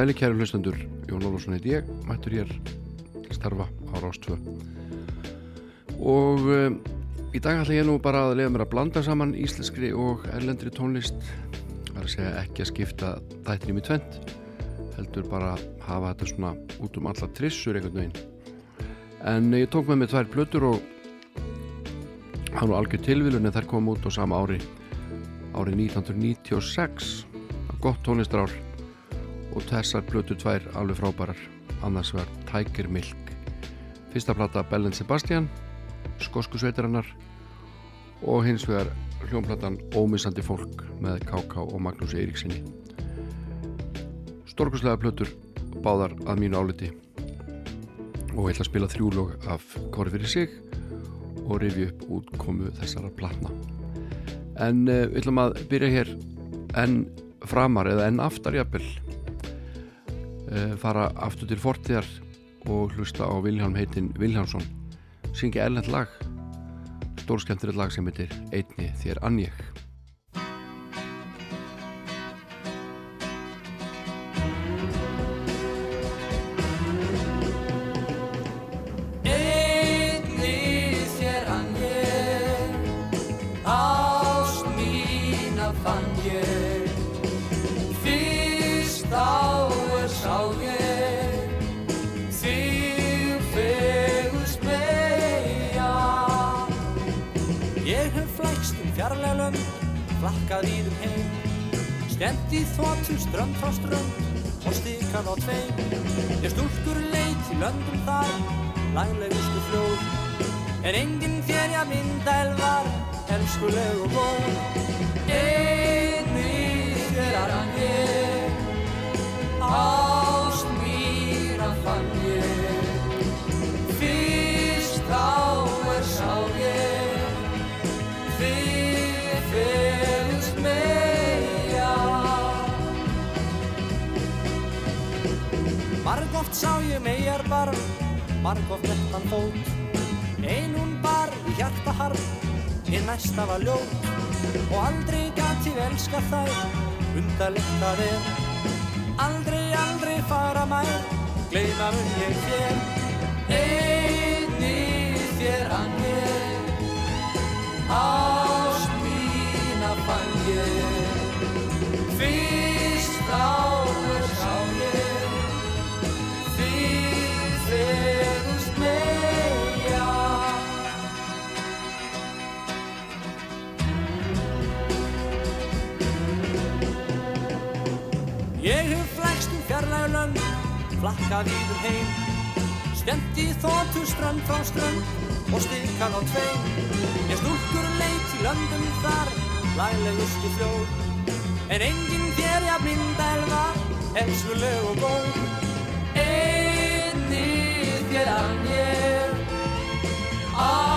sæli kæru hlustendur, Jón Ólafsson heit ég, mættur hér til starfa á Rástvö og um, í dag ætla ég nú bara að lega mér að blanda saman íslenskri og erlendri tónlist. Það er að segja ekki að skipta þættinum í tvent heldur bara að hafa þetta svona út um alla trissur einhvern veginn. En ég tók með mig tvær blötur og hann var algjör tilvílun en þær kom út á sama ári árið 1996 gott tónlistrár og þessar blötu tvær alveg frábærar. Annars var Tiger Milk. Fyrsta plata Bell Sebastian skosku sveitarinnar. Og hins vegar hljónplatan Ómissandi fólk með K.K. og Magnús Eiríksinni Storkuslega plötur báðar að mínu áliti. Og ég ætla að spila þrjúlog af Kori fyrir sig og rifja upp útkomu þessara platna. En uh, við ætlum að byrja hér enn framar eða enn aftarjapil Eh, fara aftur til fortíðar og hlusta á Vilhelm heitin Viljánsson syngja erlend lag stórskemmtilegt lag sem heitir Einni þér annjeg mynda elvar, elskuleg og góð Einni þér að hann ég, ást mér að fann ég. Fyrst þá er sá ég, þið fyrst meja Margóft sá ég megar barn, margóft nettan fót harm, ég næsta var ljót Og aldrei gæti ég elska þær, undarlegt það er Aldrei, aldrei fara mær, gleima mun ég þér Einni þér hann ég, ást Ég hef flækst um fjarlægur lönd, flakkað íður heim. Stemt í þóttu strönd frá strönd og stikað á tveim. Ég stúlkur leit í löndum þar, laglegustu fljóð. En enginn þér ég að blinda elva, elskuleg og góð. Einni þér að ég, ást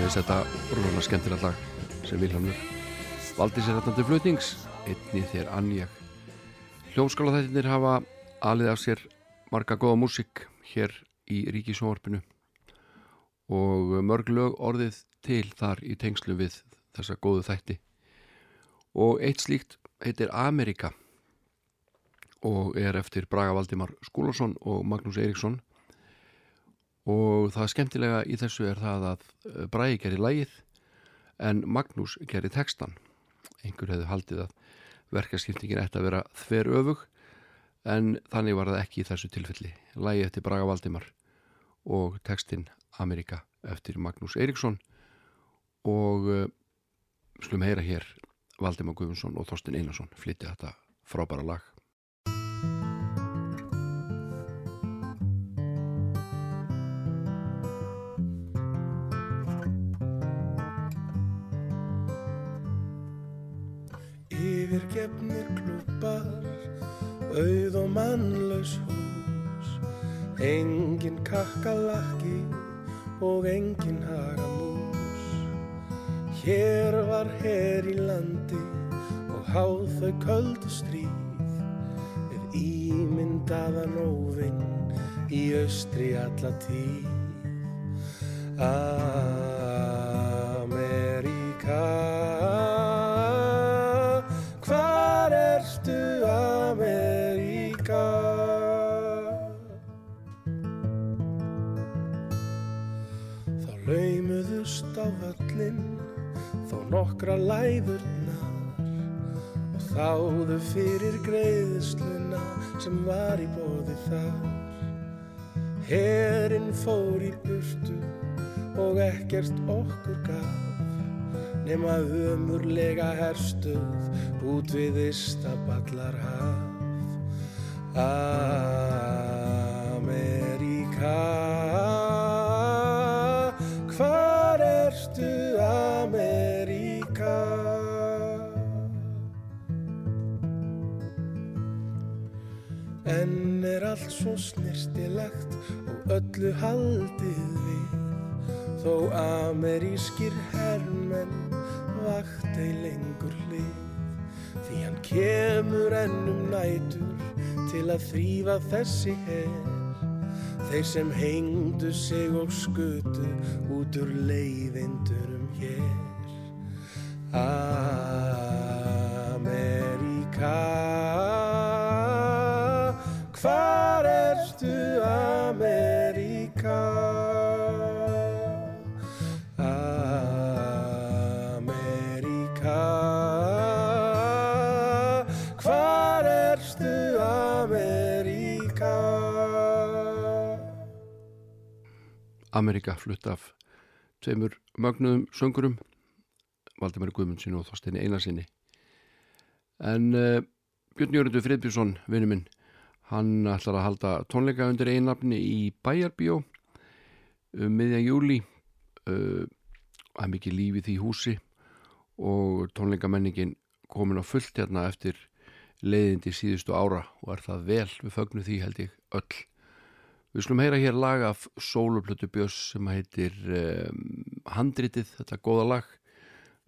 mér finnst þetta rúna skemmtilegt lag sem Vilhelmur valdi sér til flutnings. Einni þér annjeg hljómskálaþættinir hafa alið af sér marga góða músík hér í ríkisjónvarpinu og mörg lög orðið til þar í tengslu við þessa góðu þætti. Og eitt slíkt heitir Amerika og er eftir Braga Valdimar Skúlason og Magnús Eiríksson og það skemmtilega í þessu er það að eh, Bragi gerir lægið en Magnús gerir textan einhver hefði haldið að verkaskiptingin ætti að vera þver öfug en þannig var það ekki í þessu tilfelli. Lægið eftir Braga Valdimar og textin Amerika eftir Magnús Eiríksson. Og uh, slum heyra hér Valdimar Guðmundsson og Þorsten Einarsson flytti þetta frábæra lag engin kakkalakki og engin hagamús. Hér var her í landi, háð þau köldu stríð. Við ímyndaðan óvinn í austri alla tíð. Amerika völlin þó nokkra læðurnar og þáðu fyrir greiðsluna sem var í bóði þar. Herinn fór í burtu og ekkert okkur gaf nema umurlega herstuð út við Ístaballar haf Amerika svo snirtilegt og öllu haldið við. Þó amerískir herrmenn vakt ei lengur hlið Því hann kemur ennum nætur til að þrýfa þessi her. Þeir sem hengdu sig og skutu út úr leiðindurum hér. Ameríka Amerika flutt af tveimur mögnuðum söngurum Valdimari Guðmundssinu og Þorsteini Einarsinni en uh, Björn Jörgundur Friðbjörnsson vinnu minn hann ætlar að halda tónleika undir einafni í Bæjarbíó um miðjan júli uh, það er mikið líf í því húsi og tónleikamenningin komin á fullt hérna eftir leiðindi síðustu ára og er það vel. Við fögnu því held ég öll Við skulum heyra hér lag af sóluplötu Björns sem heitir um, Handritið, þetta góða lag.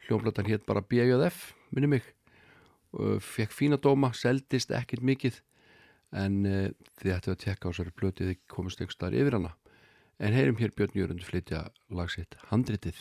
Hljómblötan hétt bara BJF minni mig. Fekk fína dóma, seldist ekkit mikið en uh, þið ættu að tekka á sér blötið þið komist ekki staðar yfir hana. En heyrum hér Björn Jörund flytja lag sitt Handritið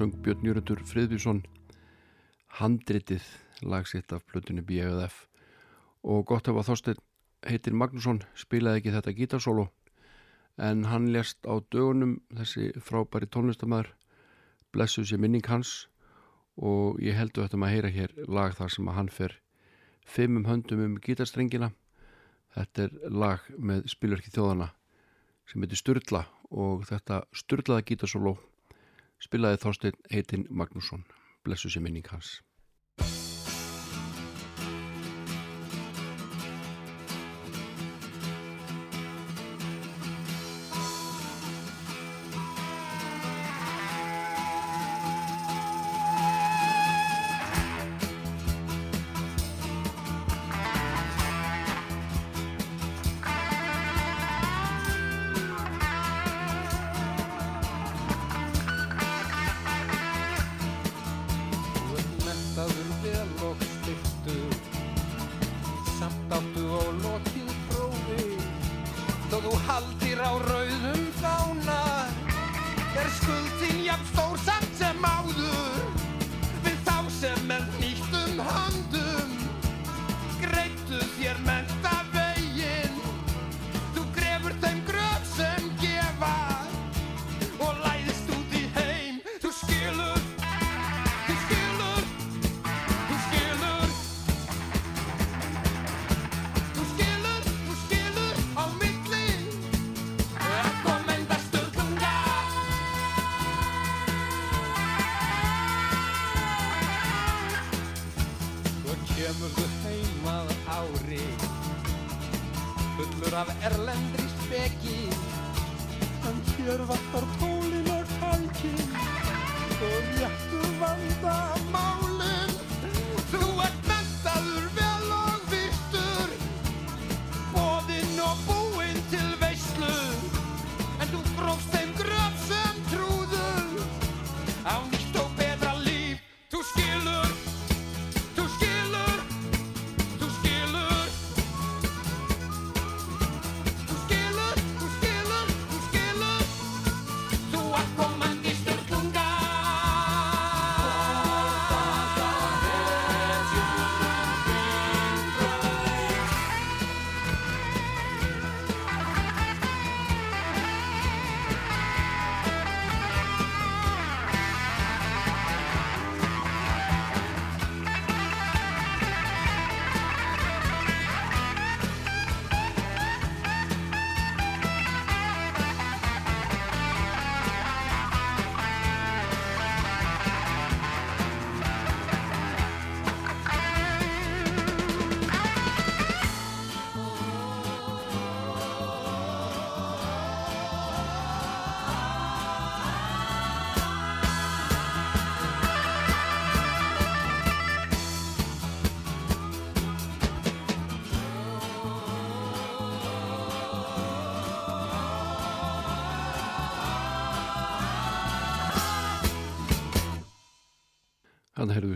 söng Björn Jörgundur Friðbjörnsson handritið lagsitt af plötunni B.A.F. og gott hefa Þorstein heitir Magnússon spilaði ekki þetta gítarsólo en hann lest á dögunum þessi frábæri tónlistamæður blessu sér minning hans og ég heldur þetta maður að heyra hér lag þar sem að hann fer fimmum höndum um gítarstrengina þetta er lag með spilverki þjóðana sem heitir Sturla og þetta Sturlaða gítarsólo spilaði Þorstein heitinn Magnússon. Blessu sér minning hans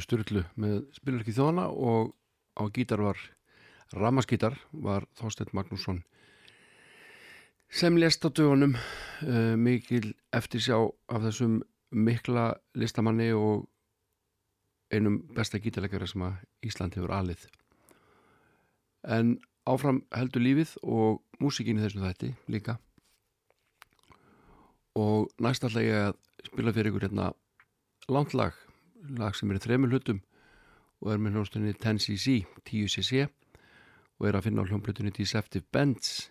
Sturlu með spilverki þjóðana og á gítar var Ramaskítar var Þorsteinn Magnússon sem lest á dögunum. Uh, mikil eftir sjá af þessum mikla listamanni og einum besta gítarleikara sem að Ísland hefur alið. En áfram heldur lífið og músikin í þessum þætti líka. Og næst ætla ég að spila fyrir ykkur hérna langt lag lag sem er í þremur hlutum og er með hljómsdunni 10cc 10cc og er að finna á hljómblötunni Deceptive Bands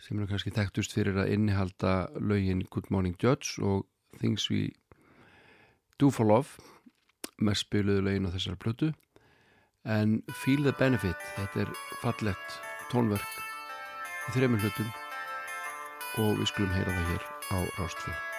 sem eru kannski þekktust fyrir að innihalda lögin Good Morning Judge og Things We Do For Love með spiluðu lögin á þessar blötu en Feel the Benefit þetta er fallett tónverk í þremur hlutum og við skulum heyra það hér á Rástfjörn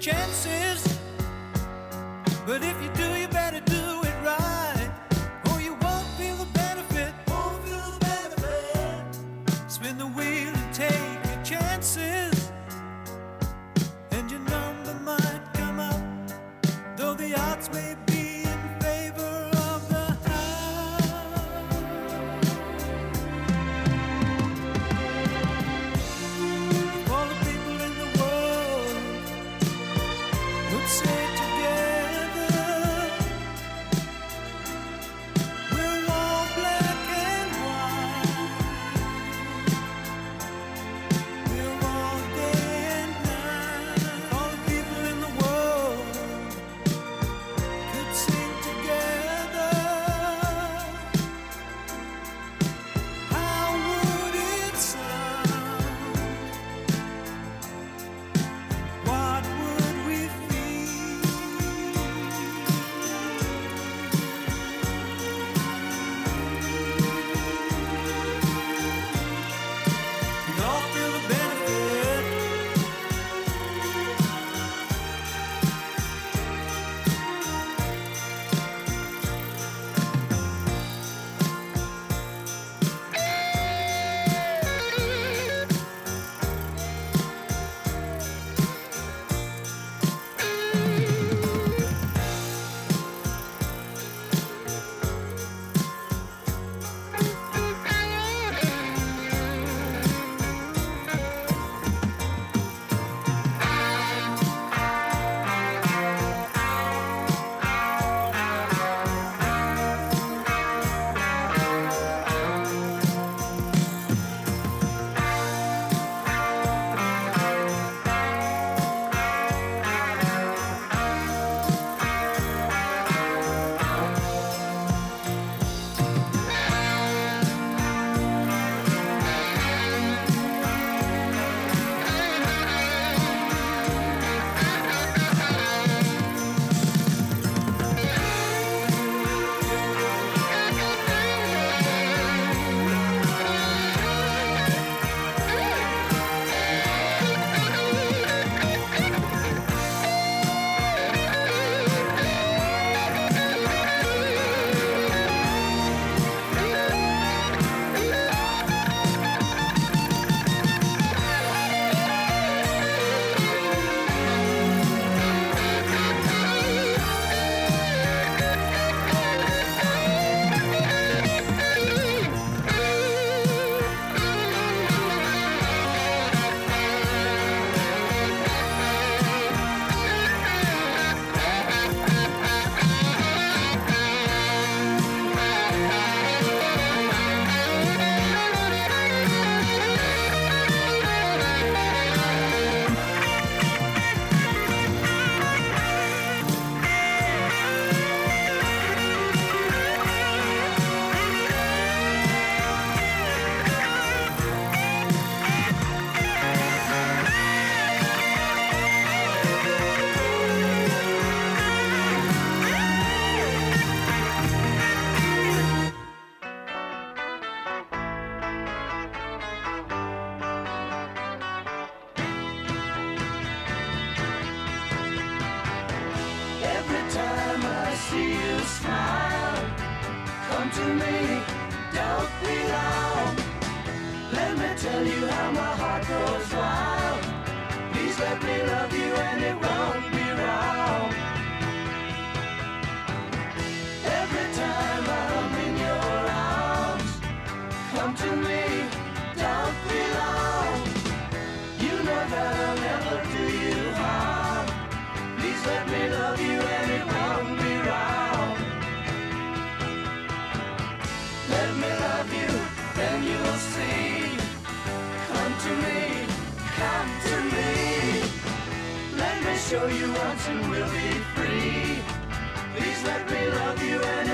chances. come to me don't be long. You know that I'll never do you harm. Please let me love you and it won't be wrong. Let me love you, then you will see. Come to me, come to me. Let me show you once and we'll be free. Please let me love you and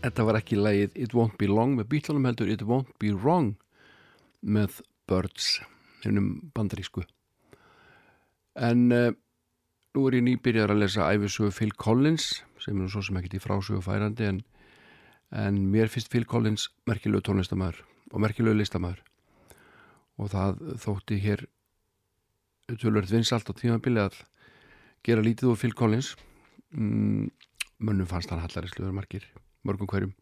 Þetta var ekki lagið It Won't Be Long með bílunum heldur It Won't Be Wrong með Birds hennum bandarísku. En uh, nú er ég nýbyrjar að lesa æfisögu Phil Collins sem er nú svo sem ekkert í frásögu færandi en, en mér finnst Phil Collins merkilegu tónlistamæður og merkilegu listamæður og það þótti hér tölverð vinsalt á tímabili að gera lítið Phil Collins. Mm, mönnum fannst hann hallarisluður margir mörgum hverjum.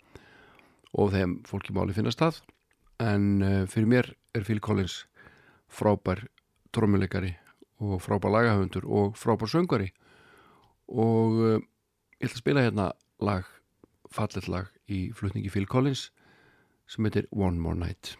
Og þeim fólki máli finnast það en uh, fyrir mér er Collins frábær trómuleikari og frábær lagahöfundur og frábær söngari og uh, ég ætla að spila hérna lag, fallet lag í flutningi Phil Collins sem heitir One More Night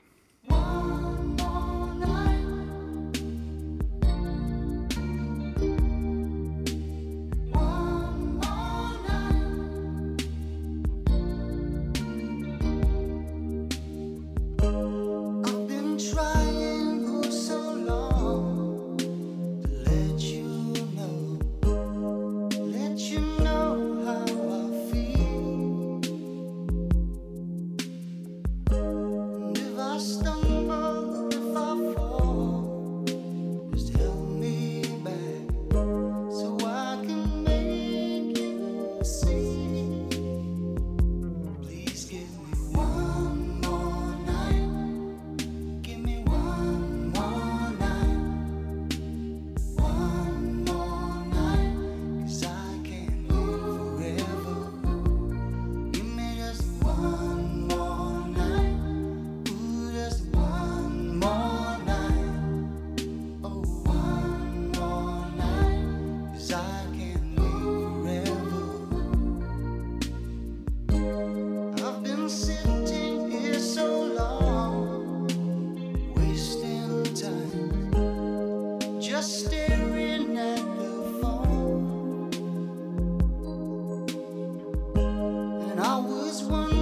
one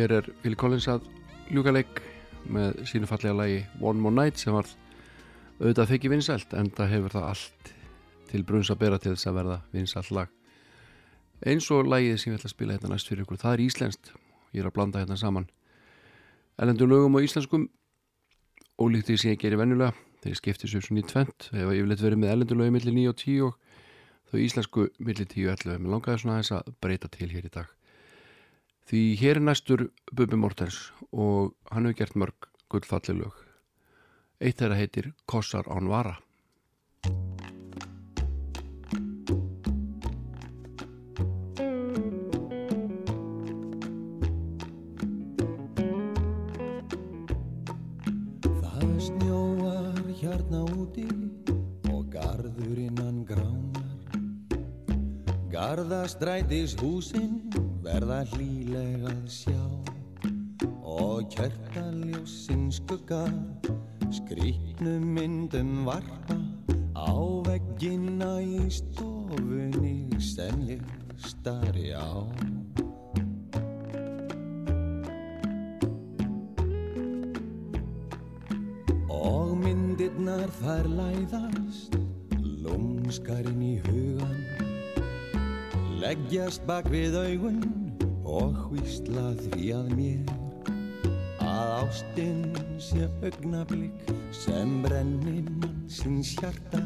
Hér er Phil Collins að ljúka leik með sínu fallega lagi One More Night sem var auðvitað þykki vinsælt en það hefur það allt til brunns að bera til þess að verða vinsælt lag. Eins og lagið sem ég ætla að spila hérna næst fyrir ykkur það er íslenskt, ég er að blanda hérna saman ellendum lögum á íslenskum. Ólíkt því sem ég gerir vennulega þegar ég skipti svo í tvent hefur yfirleitt verið með ellendum lögum millir 9 og 10 og þau íslensku millir 10 og 11 mér langaði svona aðeins að breyta til hér í dag því hér er næstur Bubi Mortens og hann hefur gert mörg gullfalli lög eitt þeirra heitir Kossar án vara Það snjóar hérna úti og garðurinn hann gránar. Garðastrætis húsinn verða hlýlega að sjá og kjörtaljósinn skuggar skrýtnum myndum varpa á veggina í stofunni sem ég stari á. Og myndirnar þær læðast Lúmskarinn í hugan Leggjast bak við augun Og hvísla því að mér Að ástinn sé augnablík Sem brennir mann síns hjarta.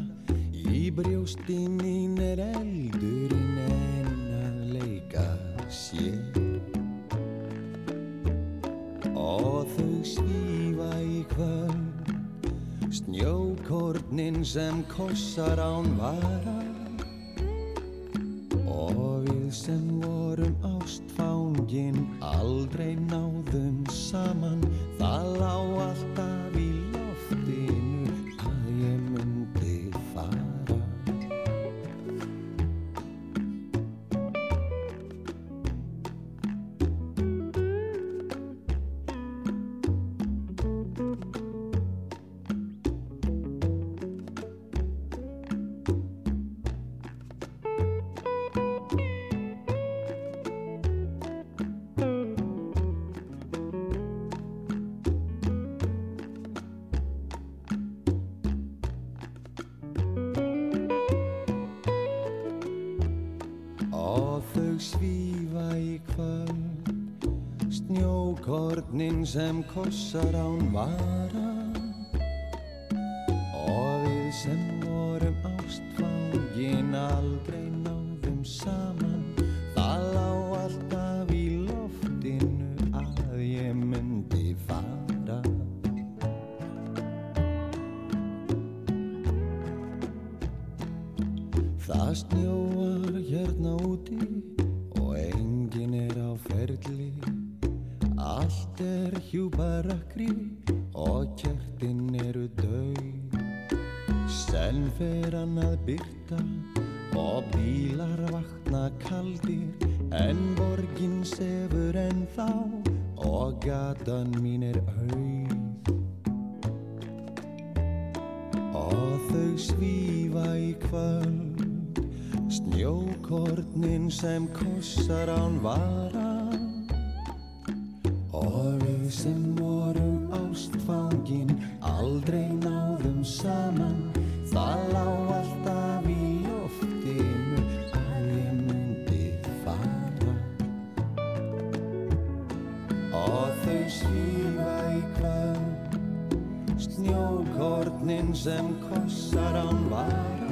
Í brjóstinn mín er eldurinn En að leika sér. Og þau svífa í kvöld Snjókornin sem kossar án vara sem kossar án vara Snjókornin sem kossar án vara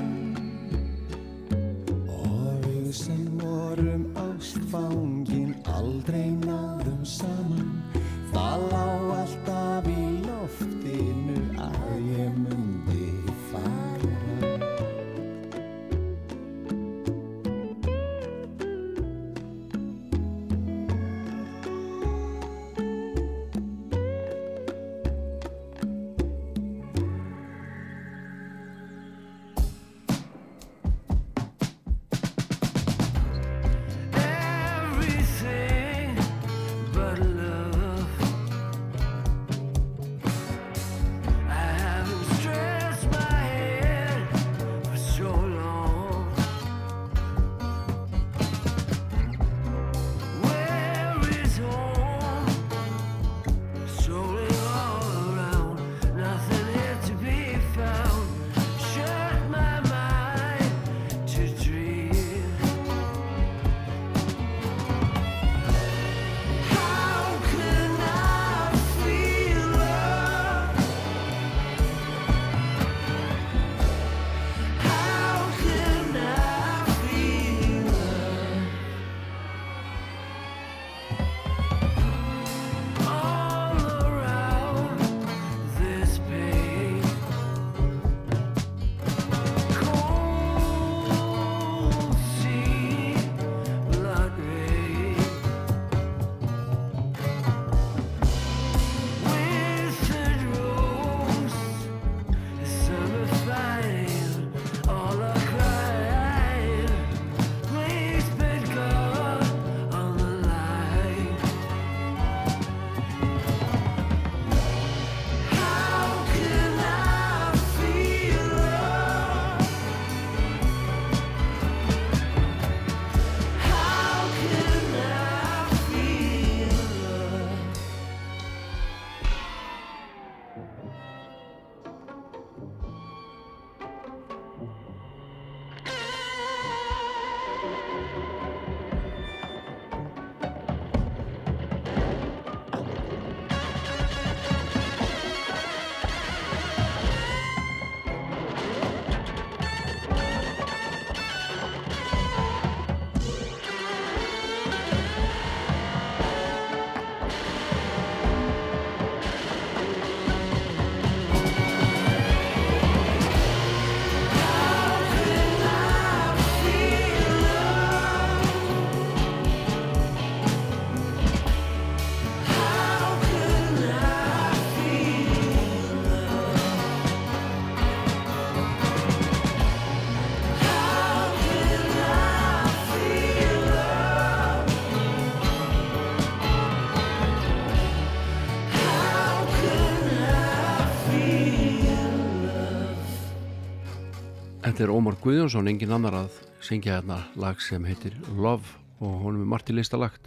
Þetta er Ómar Guðjónsson, engin annar að syngja hérna lag sem heitir Love og honum er Marti listalagt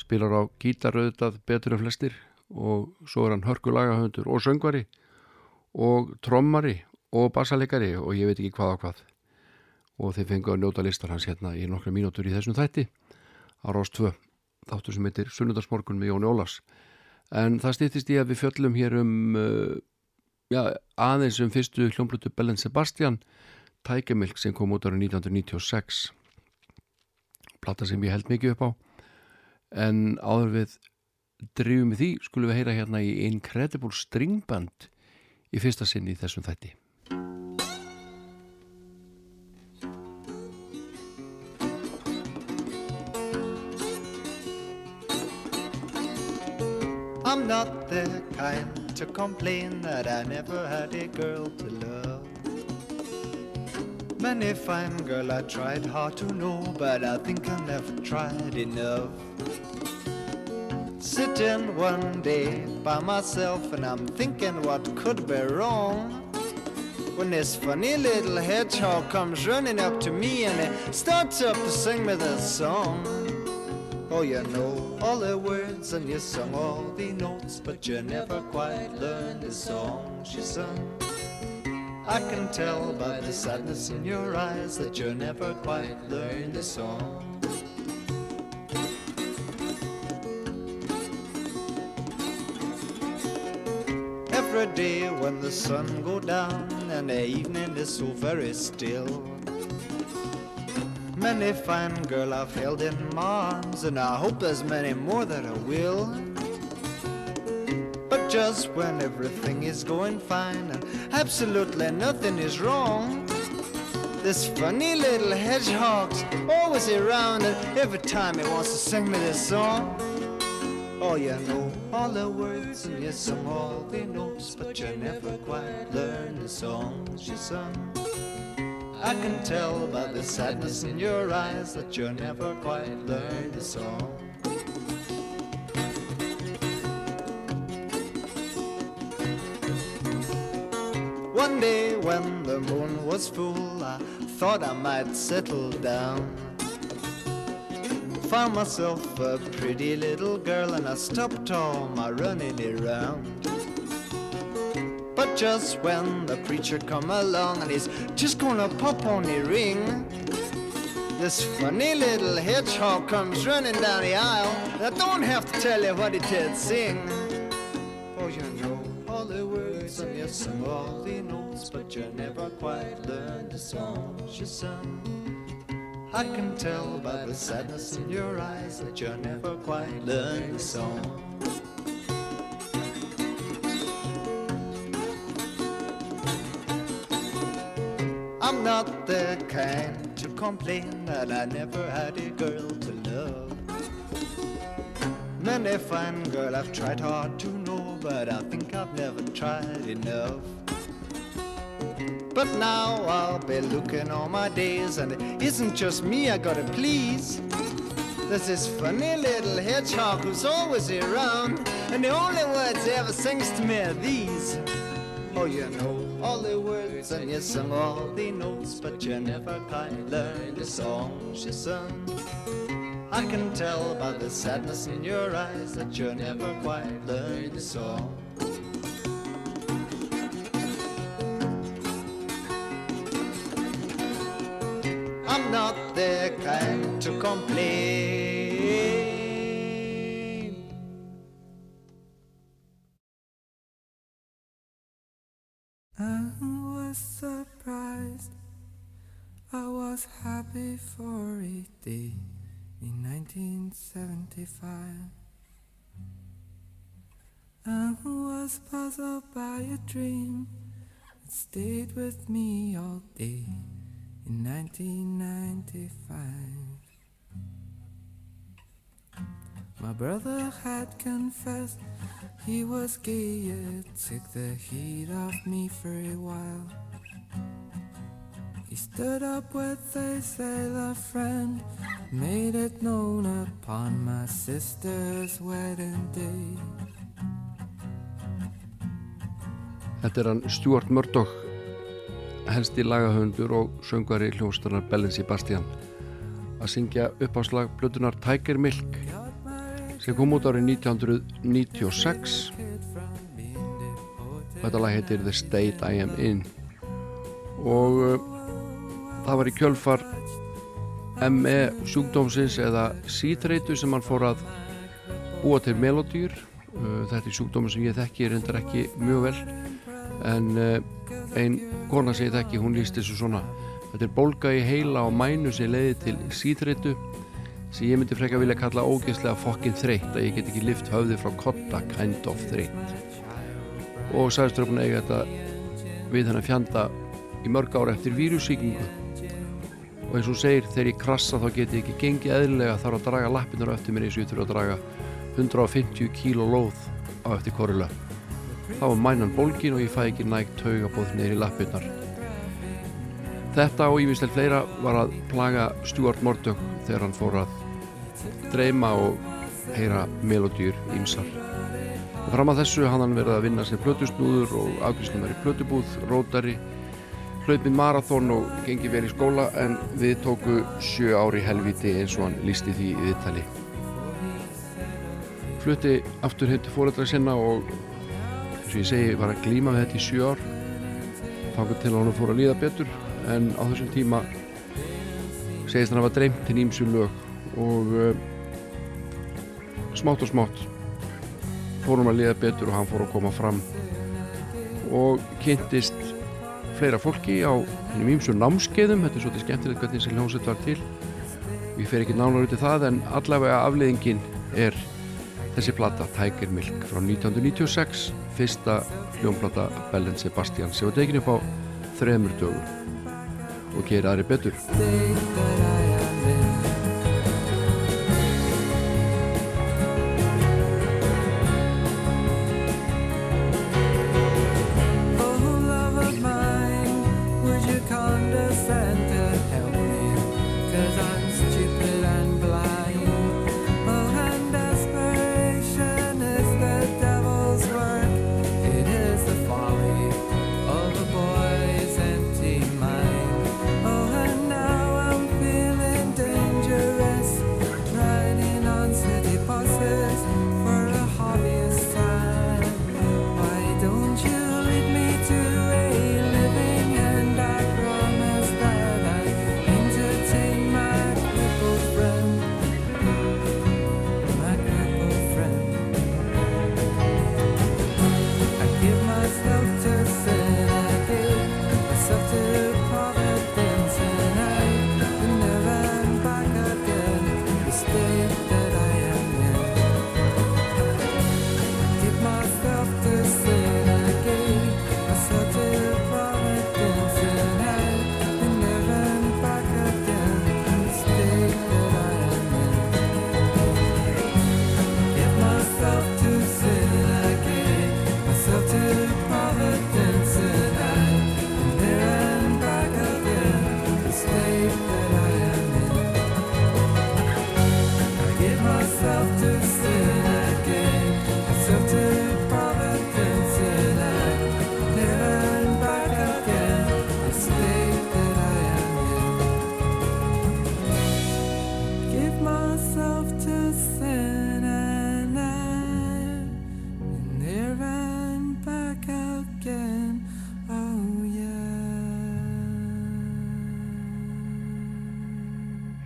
spilar á gítarauðdað betur en flestir og svo er hann hörku lagahöndur og söngvari og trommari og bassalegari og ég veit ekki hvað á hvað. Og þeir fengu að njóta listar hans hérna í nokkru mínútur í þessum þætti á Rós 2 þáttur sem heitir Sunnundarsmorgun með Jóni Ólas en það stýttist í að við fjöllum hér um uh, já, aðeins um fyrstu hljómblutu Belen Sebastian Tækjamilk sem kom út ára 1996 platta sem ég held mikið upp á. En áður við drifum við því skulum við heyra hérna í Incredible String Band í fyrsta sinn í þessum þætti. I'm not the kind to complain that I never had a girl to love. Many fine girl I tried hard to know, but I think I never tried enough. Sitting one day by myself and I'm thinking what could be wrong. When this funny little hedgehog comes running up to me and he starts up to sing me this song. Oh, you know all the words and you sung all the notes, but you never quite learned the song she sung. I can tell by the sadness in your eyes that you never quite learned the song. Every day when the sun go down and the evening is so very still. Many fine girl I've held in my arms, and I hope there's many more that I will. Just when everything is going fine and absolutely nothing is wrong, this funny little hedgehog's always around, and every time he wants to sing me this song. Oh, you know all the words and you sung all the notes, but you never quite learned the songs you sung. I can tell by the sadness in your eyes that you never quite learned the song. One day when the moon was full, I thought I might settle down. Found myself a pretty little girl and I stopped all my running around. But just when the preacher come along and he's just gonna pop on the ring, this funny little hedgehog comes running down the aisle. I don't have to tell you what he did sing. Words and you sing all the notes, but you never quite learned the songs you sung. I can tell by the sadness in your eyes that you never quite learned the song. I'm not the kind to complain that I never had a girl to love. Many fine girl I've tried hard to but I think I've never tried enough. But now I'll be looking all my days, and it isn't just me I gotta please. There's this funny little hedgehog who's always around, and the only words he ever sings to me are these. Oh, you know all the words and you sung all the notes, but you never quite learned the songs you sung. I can tell by the sadness in your eyes that you never quite learned the song. Dream that stayed with me all day in 1995. My brother had confessed he was gay, it took the heat off me for a while. He stood up with a sailor friend, made it known upon my sister's wedding day. Þetta er hann Stuart Murdoch helsti lagahöndur og söngari hljómsdurnar Bellin Sebastian að syngja uppáslag blötunar Tiger Milk sem kom út árið 1996 þetta lag heitir The State I Am In. Og uh, það var í kjölfar ME sjúkdómsins eða sítreitu sem hann fór að búa til melodýr uh, þetta er sjúkdómi sem ég þekki reyndar ekki mjög vel en uh, ein kona sem ég þekki hún líst þessu svona. Þetta er bólga í heila og mænu sem leiði til sítreitu sem ég myndi freka vilja kalla ógeðslega fokkin þreytt að ég get ekki lift höfði frá kotta kind of þreytt. Og að eiga þetta við hennar fjanda í mörg ára eftir vírusíkingu og eins og segir þegar ég krassa þá get ég ekki gengið eðlilega þarf að draga lappinur eftir mér eins og ég þurfa að draga 150 kíló lóð á eftir korula þá er mænan bólgin og ég fæ ekki nægt taugabóð neyri lappinnar þetta og ívinslega fleira var að plaga Stuart Murdoch þegar hann fór að dreyma og heyra melodýr ímsar fram að þessu hann hann verið að vinna sem plötusnúður og afgrísnum er í plötubúð, rótari hlaupin marathón og gengi vel í skóla en við tóku sjö ári helviti eins og hann lísti því í viðtali. Flutti aftur heim til fóreldra sinna og eins og ég segi var að glíma við þetta í sjö ár. Þangur til að hann fór að líða betur. En á þessum tíma segist hann að hafa dreymt til nýmsu lög og uh, smátt og smátt fórum að liða betur og hann fór að koma fram og kynntist fleira fólki á hennum ímsu námskeiðum. Þetta er svolítið skemmtilegt hvernig þessi hljómsveit var til. Við fer ekki nánar út í það en allavega afleiðingin er þessi plata Tiger Milk frá 1996 fyrsta hljómplata Bellin Sebastian sem var tekin upp á þremur dögum. Og gerir aðri betur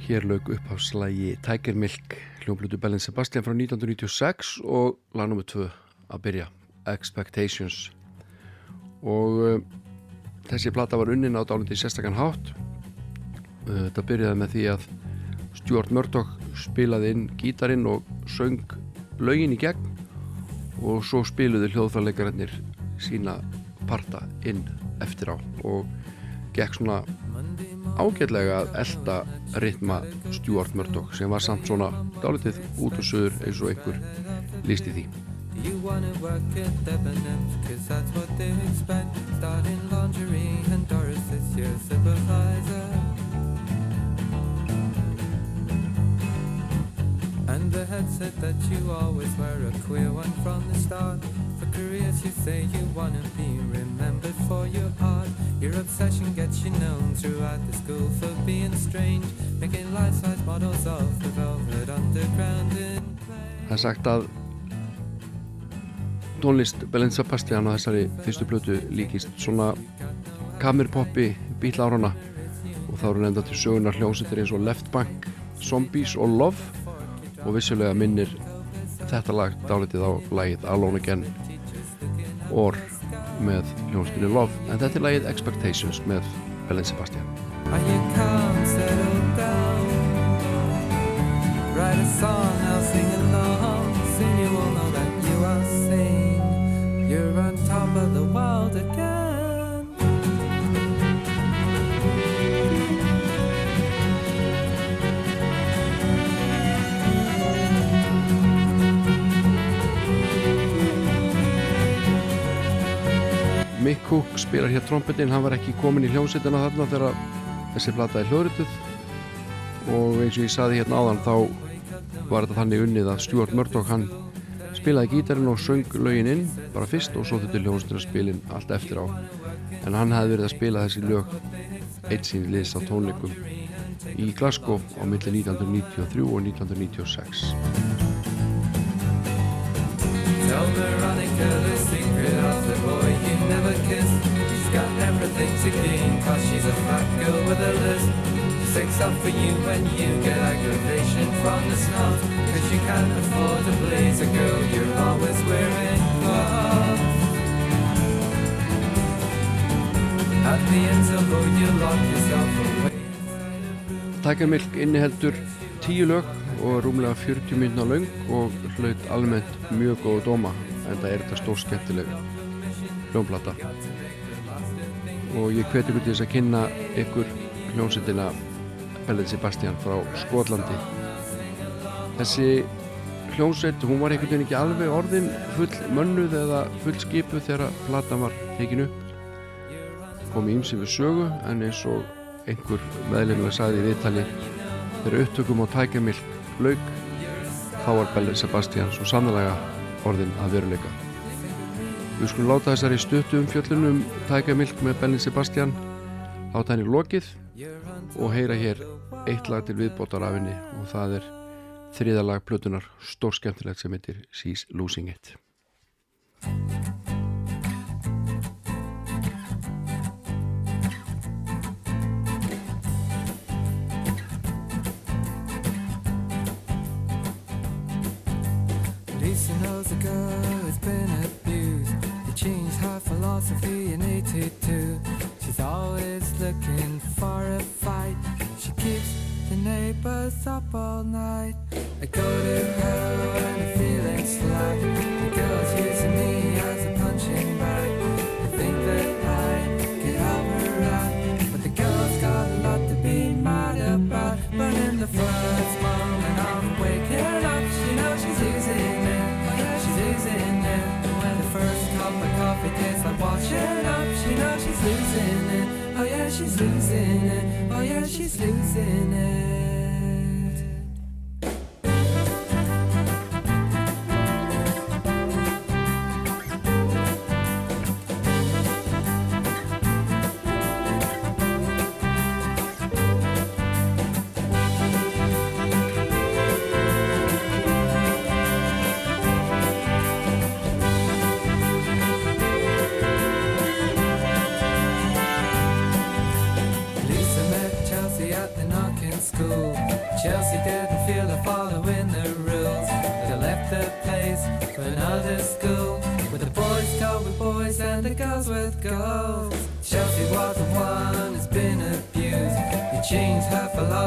Hér lög upp á slægi Tiger Milk hljómblutu Bellin Sebastian frá 1996 og lag nr. 2 að byrja Expectations og uh, þessi plata var unnin á dálindi sérstakann hátt uh, þetta byrjaði með því að Stuart Murdoch spilaði inn gítarinn og söng lögin í gegn og svo spiluði hljóðfærleikarannir sína parta inn eftir á og gekk svona ágætlega að elda ritma Stuart Murdoch sem var samt svona dálitið út og sögur eins og einhver lísti því. You wanna work at Debenhams Cause that's what they expect Starting lingerie and Doris is your supervisor. And the head said that you always were a queer one from the start For careers you say you wanna be remembered for your art Your obsession gets you known throughout the school for being strange, making life-size models of the velvet underground in Það er sagt að tónlist Belen Sebastian á þessari fyrstu blötu líkist svona kamerpoppi bíl árana og þá eru nefnda til sögunar hljómsýttir eins og Left Bank, Zombies og Love. Og vissulega minnir þetta lag dálitið á lagið Alone Again or með hljómsýttinni Love. En þetta er lagið Expectations með Belen Sebastian. You can't settle down. Write a song, Mick Cook spilar hér trompetin hann var ekki komin í hljómsveitina þarna þegar þessi plata er hljóðrituð. Og eins og ég saði hérna áðan þá var þetta þannig unnið að Stuart Murdoch hann spilaði gítarinn og söng lögin inn bara fyrst og svo þetta hljómsveitina spilin allt eftir á. En hann hefði verið að spila þessi lög eitt sín liðs á tónleikum í Glasgow á milli 1993 og 1996 Tell Veronica the 16 Cause she's a fat girl with a lisp Six up for you when you get aggravation from the snout Cause you can't afford to blaze a girl you're always wearing. Gloves At the interval you lock yourself away Tækarmilk inniheldur tíu lög og rúmlega 40 minna laung og hlaut almennt mjög góða dóma en það er þetta stór skemmtileg hljómblata og ég hveti ykkur til þess að kynna ykkur hljónsettina Bellin Sebastian frá Skotlandi. Þessi hljónsett, hún var einhvern veginn ekki alveg orðin full mönnuð eða full skipuð þegar platan var tekin upp. Kom ímsi við sögu en eins og einhver meðlefnilega sagði í viðtali þegar upptökum á tækjamilk lauk þá var Bellin Sebastian svo sannlega orðin að veruleika við skulum láta þessari stuttu um fjöllunum tækjamilk með Bellin Sebastian láta henni lokið og heyra hér eitt lag til viðbótar af henni og það er þriðalag plötunar stór skemmtilegt sem heitir She's Losing It Lisa knows a girl who's been abused. Changed her philosophy in 82. She's always looking for a fight. She keeps the neighbors up all night. I go to her when I'm feeling slack. The girl's using me as a punching bag. I think that I could help her out. But the girl's got a lot to be mad about. But in the first tastes like up, she knows she's losing it. Oh yeah, she's losing it. Oh yeah, she's losing it.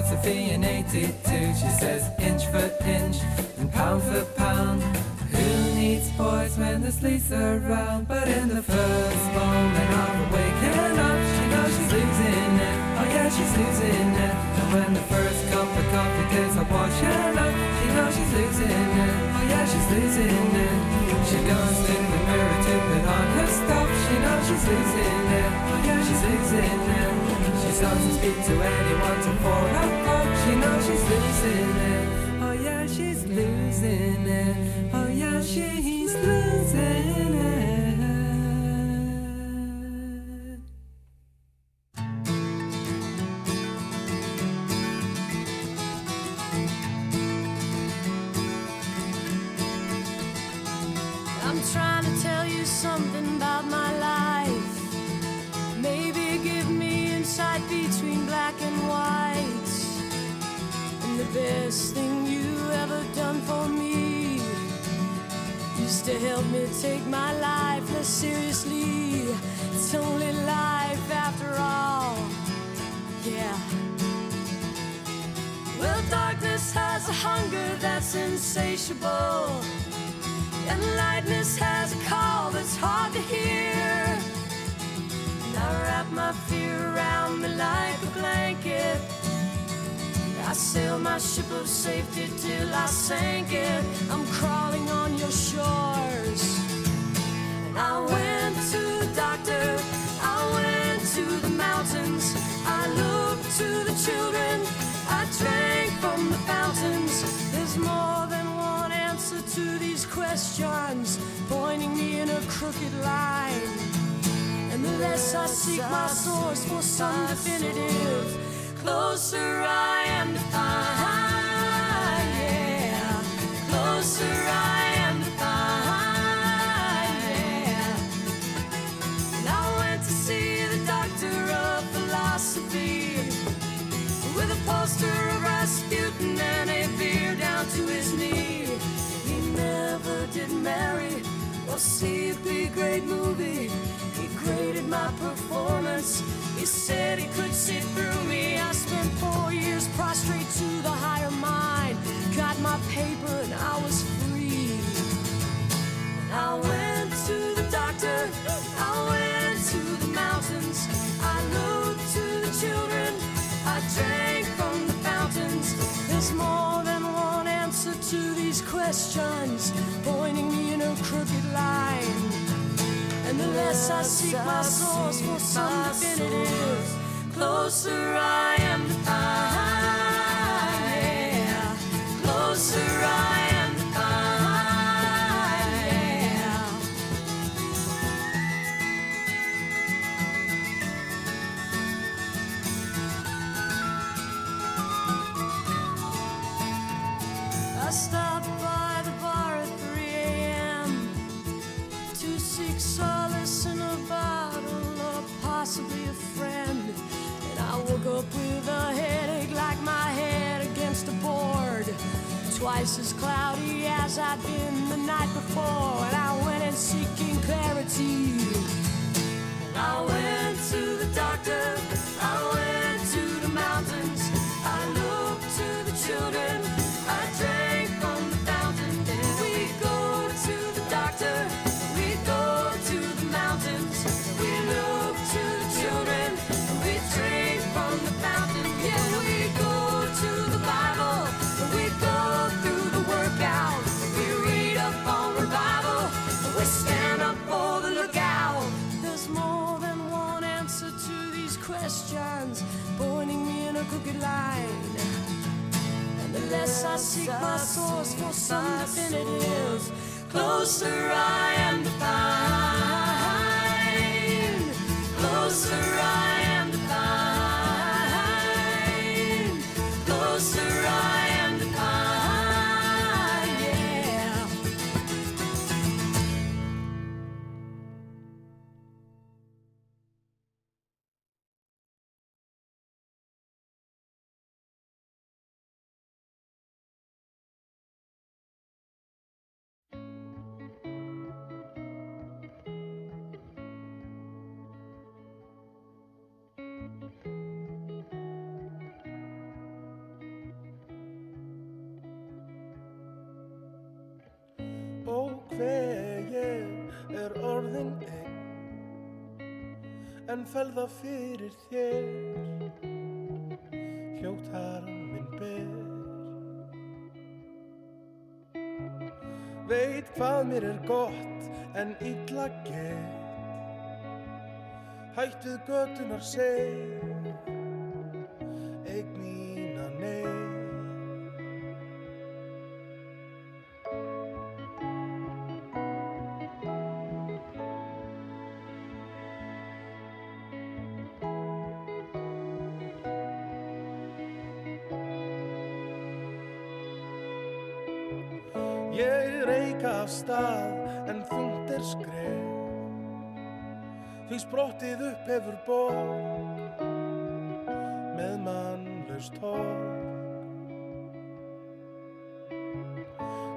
Philosophy in 82. She says inch for inch and pound for pound. Who needs boys when there's Lisa around? But in the first moment of waking up, she knows she's losing it. Oh yeah, she's losing it. And when the first cup of coffee tastes like washing up, she knows she's losing it. Oh yeah, she's losing it. She goes to the mirror to put on her stuff. She knows she's losing it. Oh yeah, she's losing it. She starts to speak to anyone to for insatiable. And lightness has a call that's hard to hear. And I wrap my fear around me like a blanket. I sail my ship of safety till I sank it. I'm crawling on your shores. And I went to the doctor, I went to the mountains, I looked to the children, I drank from the fountains. There's more questions, pointing me in a crooked line. And the less I seek my source for some definitive, closer I am to find. Yeah, closer I see a big great movie. He graded my performance. He said he could see through me. I spent four years prostrate to the higher mind. Got my paper and I was free. And I went questions, pointing me in a crooked line. And the less I seek my source for some definitive, closer I am to find. Twice as cloudy as I'd been the night before. And I went in seeking clarity. I went to the doctor. Crooked line. And the less I seek my source for some definitive, closer I am to find. En fel það fyrir þér. Hljótt harm minn ber. Veit hvað mér er gott en illa gett Hætt við götunar seg Landið upp hefur bór með mannlaust hór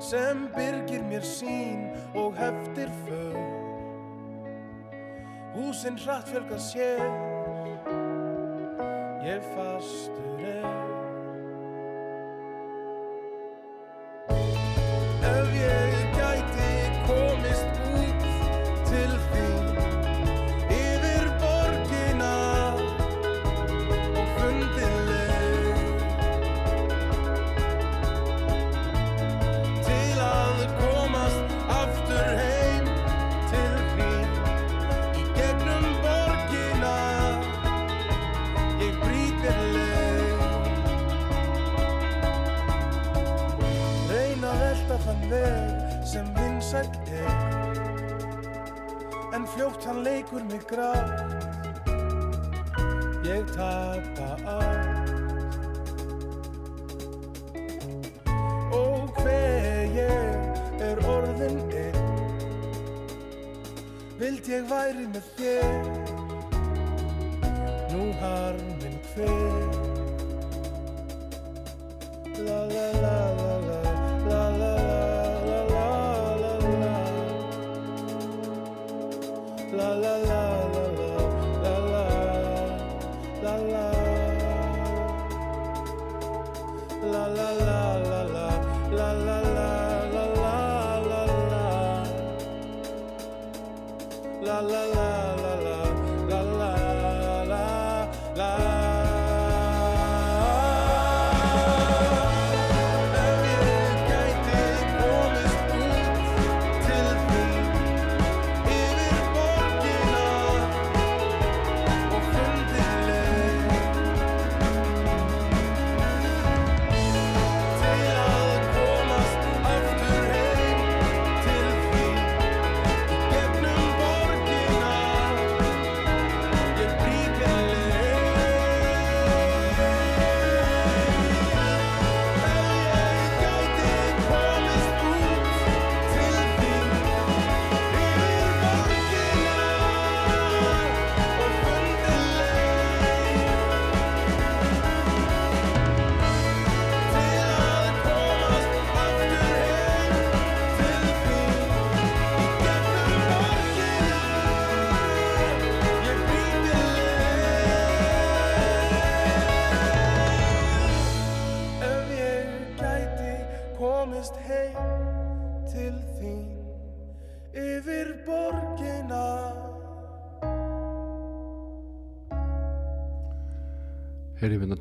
sem byrgir mér sín og heftir för húsinn hratt fjölga sér ég fastur er.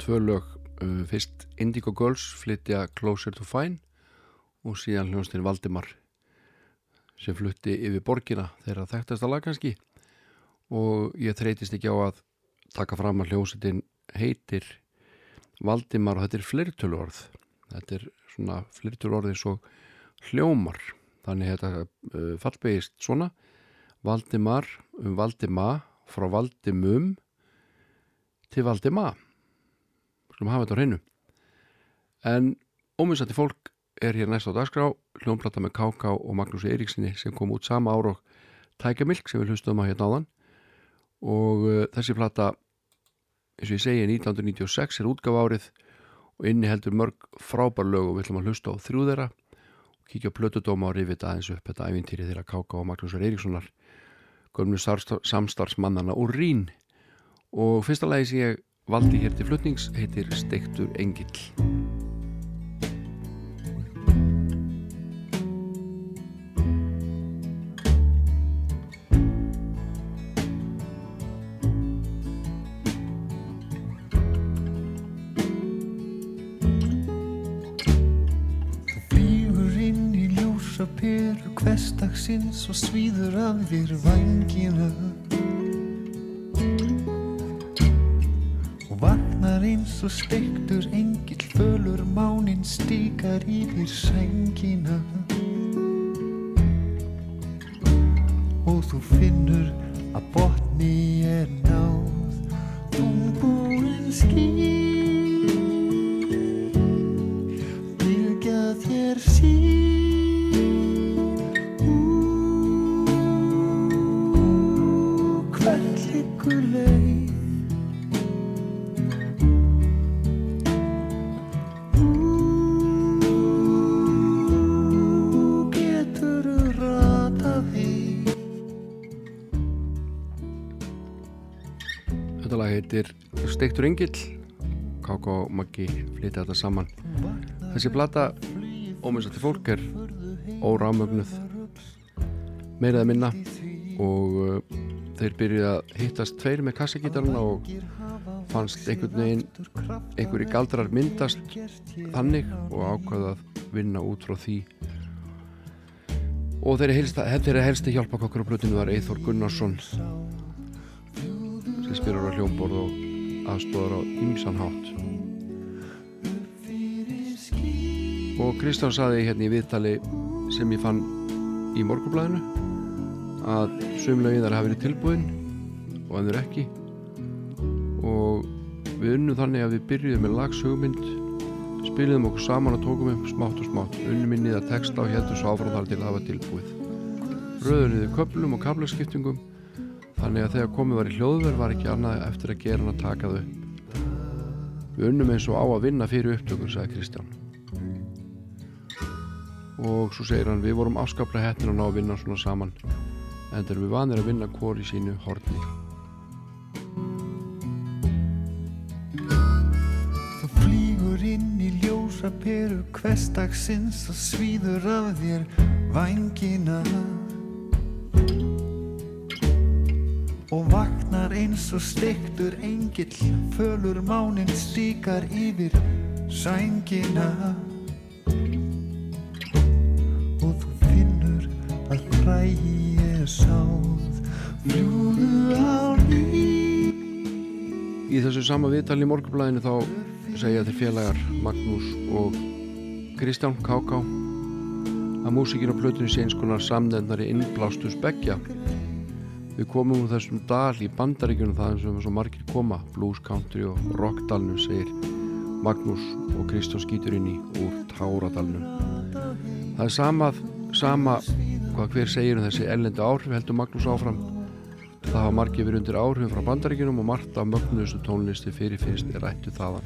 Tvö lög uh, fyrst Indigo Girls flytja Closer to Fine og síðan hljónstinn Valdimar sem flutti yfir borgina þeirra þekktasta lag kannski. Og ég þreytist ekki á að taka fram að hljónstinn heitir Valdimar og þetta er fleirtöluorð þetta er svona fleirtöluorð eins og hljómar. Þannig þetta uh, fallbegist svona. Valdimar um Valdima frá Valdimum til Valdima skulum hafa þetta á hreinu en ómyndstætti fólk er hér næst á dagskrá hljónplata með K.K. og Magnús Eiríksinni sem kom út sama ár og Tækja Milk sem við hlustum að hérna áðan og uh, þessi plata eins og ég segi 1996 er útgaf árið og inni heldur mörg frábær lög og við ætlum að hlusta á þrjú þeirra og kíkja á plötudóma og rifið aðeins upp þetta ævintýri þeirra K.K. og Magnús Eiríkssonar gömlu samstarfsmannana úr Rín og fyrsta lagi sem ég valdi hér til flutnings heitir Stektur Engill. Hverstaksins og svíður af þér vangina og steiktur engill fölur mánin stíkar yfir sængina. Og þú finnur heitir Steiktur Engill. K.K. og Maggi flytja þetta saman. Þessi plata óminnstætti fólk er órámögnuð. Meiraða minna. Og uh, þeir byrjuði að hittast tveir með kassagítarna og fannst einhvern veginn einhverji galdrar myndast þannig og ákvaða að vinna út frá því. Og þeirri helsti, þeirri helsti hjálpa okkur á plötinu var Eithor Gunnarsson sem spyrir á hljómborð og aðstóðar á ymsanhátt og Kristján saði hérna í viðtali sem ég fann í morgublaðinu að sumlaugin þar hafi verið tilbúin og ennur ekki. Og við unnum þannig að við byrjuðum með lagshugmynd spiliðum okkur saman og tókum upp smátt og smátt. Unnum inn í það texta og heldum svo áfram þar til að hafa tilbúið. Röðunniði köplum og kablaskiptingum þannig að þegar komið var í hljóðverð var ekki annað eftir að gera hann að taka þau upp. Við unnum eins og á að vinna fyrir upptökur sagði Kristján. Og svo segir hann við vorum afskaplega hettin að ná að vinna svona saman en þegar við vanir að vinna hvor í sínu horni. Þú flýgur inn í ljósa peru hverstagsins og svíður af þér vængina og vaknar eins og stektur engill fölur mánin stíkar yfir sængina og þú finnur að frægi er sáð fljúðu á ný Í þessu sama viðtali í morgunblæðinu þá segja þeir félagar Magnús og Kristján K.K. að músikinn á plötunni sé eins konar samnefnari innblástus begja. Við komum úr þessum dal í bandaríkjunum það sem svo margir koma, blues, country og rockdalnum, segir Magnús og Kristján skýtur inn í úr Táradalnum. Það er sama, sama hvað hver segir um þessi ellendi áhrif heldur Magnús áfram Það hafa margir verið undir áhrifum frá bandaríkinum og margt af mögnuðustu tónlisti fyrirfinnst er rættu þaðan.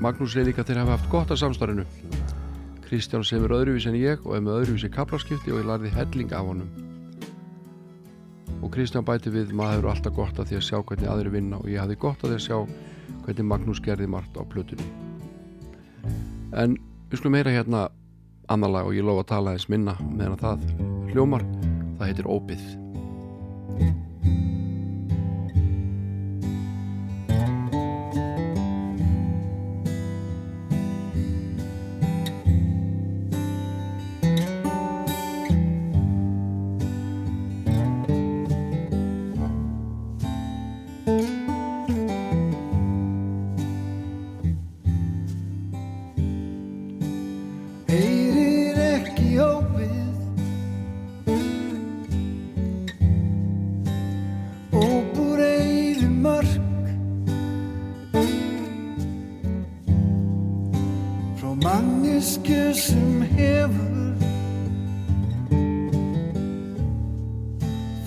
Magnús er líka þeir hafa haft gott af samstarfinu. Kristján semur öðruvísi en ég og er með öðruvísi kaplaskipti og ég lærði helling af honum. Og Kristján bæti við maður hefur alltaf gott af því að sjá hvernig aðri vinna og ég hafði gott af því að sjá hvernig Magnús gerði margt á plötunni. En við skulum heyra hérna annar lag og ég lofa að tala þess minna meðan það hljómar það heitir Óbið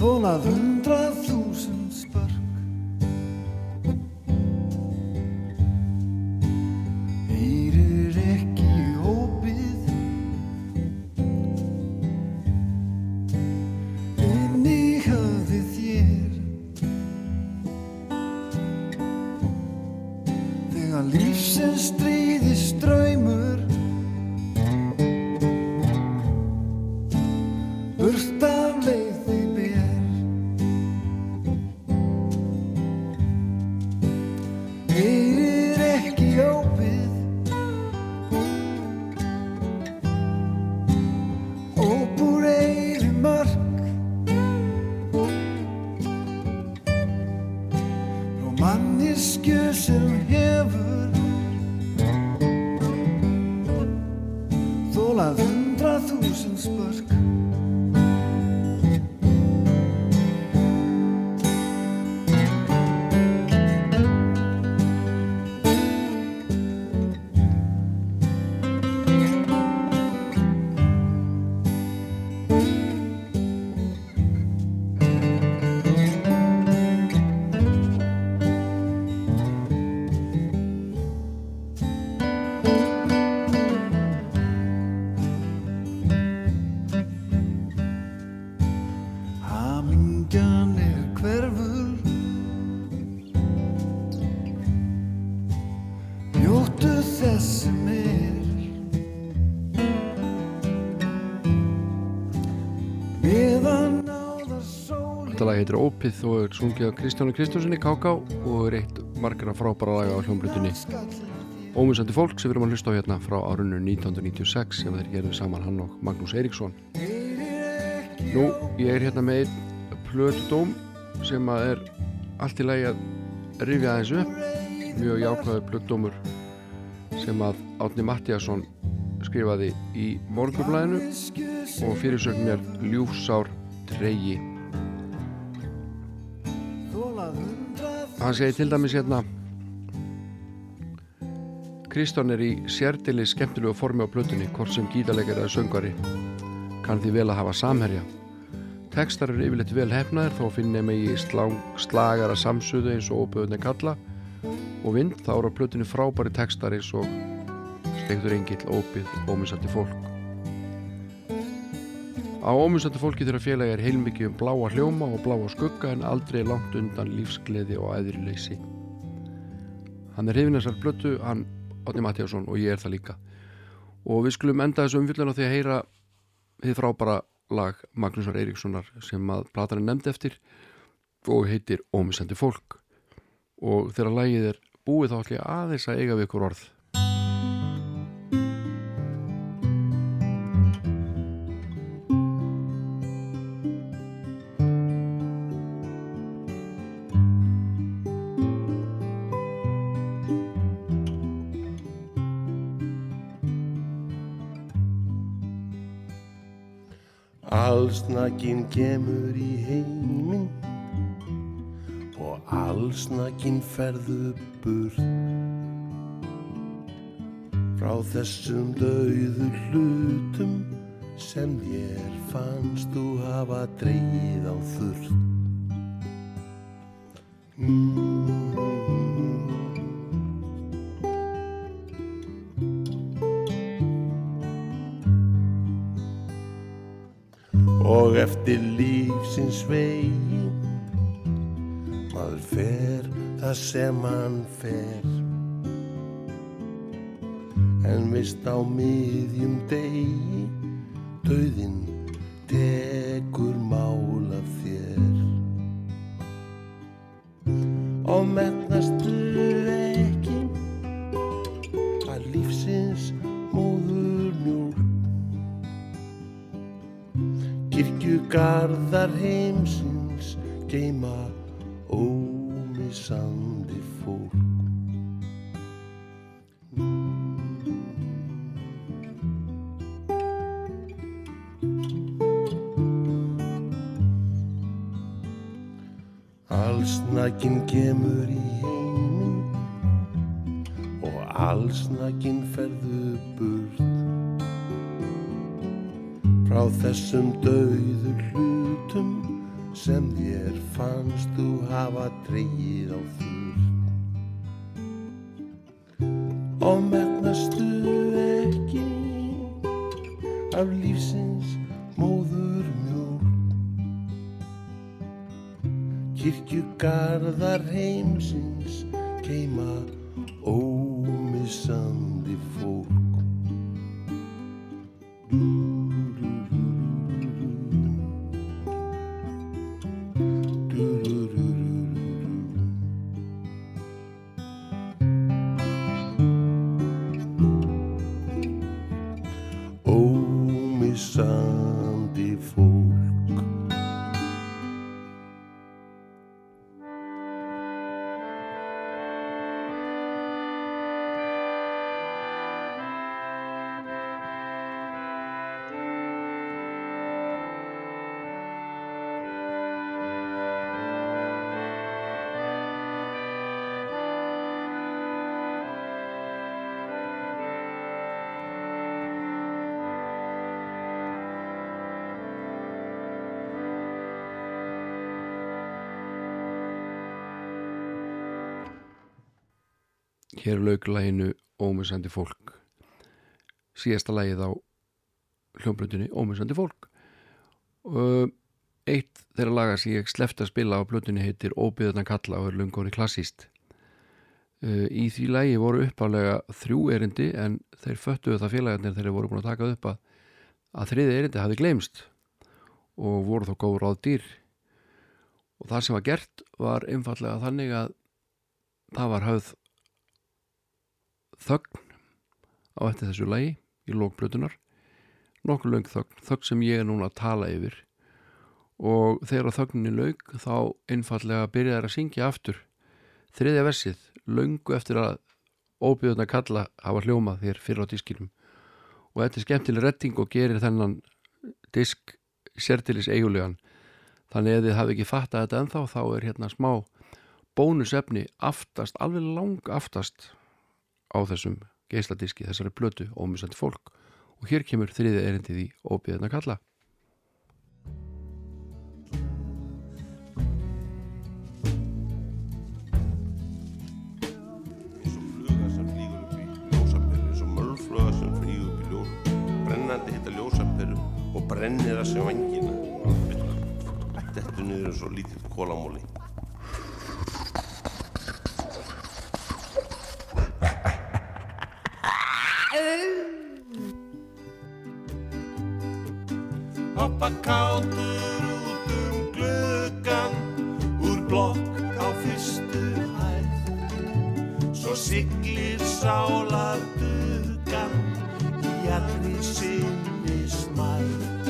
Þólað hundrað þúsund heitir Ópið og er sungið af Kristjánu Kristjánssoni K.K. og er eitt margara frábæra laga á hljómblutunni Ómusandi fólk sem við erum að hlusta á hérna frá árunnu 1996 sem þeir gerðu saman hann og Magnús Eiríksson. Nú, ég er hérna með einn plötudóm sem að er allt í lagi að rifja aðeins upp. Mjög jákvæður plötudómur sem að Átni Mattiasson skrifaði í morgublæðinu og fyrirsögn mér ljúfsár treyji hann segi til dæmis hérna Kristján er í sérdili skemmtilegu formi á plötunni hvort sem gítarleikar eða söngari kann því vel að hafa samherja. Tekstar eru yfirleitt vel hefnaðir þó finnir mig í slang, slagara samsuðu eins og óböðunni kalla. Og vind þá eru á plötunni frábæri tekstar eins og stegtur engill, óbið, ómissandi fólk Á ómissandi fólki þeirra félagi er heilmikið um bláa hljóma og bláa skugga en aldrei langt undan lífsgleði og æðrileysi. Hann er hefinn þessar blötu, hann Otni Mattiásson og ég er það líka. Og við skulum enda þessu umfylgjana því að heyra þið frábara lag Magnúsar Eiríkssonar sem að platarinn nefndi eftir og heitir Ómissandi fólk. Og þegar lagið er búið þá ætlum ég aðeins að eiga við ykkur orð. Allsnakin kemur í heiminn og allsnakin ferðu burt frá þessum dauðu hlutum sem þér fannst þú hafa dreyið á þurrt. Og eftir lífsins vegi. Maður fer það sem hann fer. En vist á miðjum degi döðin Hér lauk læginu Ómissandi fólk. Síðasta lægið á hljómblutinni Ómissandi fólk. Og eitt þeirra laga sem ég sleft að spila á blutinni heitir Óbyðarna kalla og er lungóni klassíst Uh, í því lægi voru uppálega þrjú erindi en þeir föttuðu það félagarnir þegar þeir voru búin að taka upp að, að þriði erindi hafi gleymst og voru þá góð ráð dýr. Og það sem var gert var einfallega þannig að það var höfð þögn á eftir þessu lagi í lókblötunar nokkur löng þögn, þögn sem ég er núna að tala yfir. Og þegar þögninni laug þá einfallega byrjaði að syngja aftur þriðja versið löngu eftir að óbjöðuna kalla hafa hljómað þér fyrir á diskinum. Og þetta er skemmtileg retting og gerir þennan disk sértilis eigulegan. Þannig ef þið hafi ekki fattað þetta ennþá þá er hérna smá bónusefni. Aftast, alveg lang aftast á þessum geisladiski, þessari blötu ómisandi fólk. Og hér kemur þriðið erindið í óbjöðuna kalla. Brennandi hitta ljósaperu og brennir að sem vangina Dettur niður eins og lítill kólamóli Hoppa kátur út um gluggan úr blokk á fyrstu hæð Svo siglir sálar dugan í allri sinni smæð.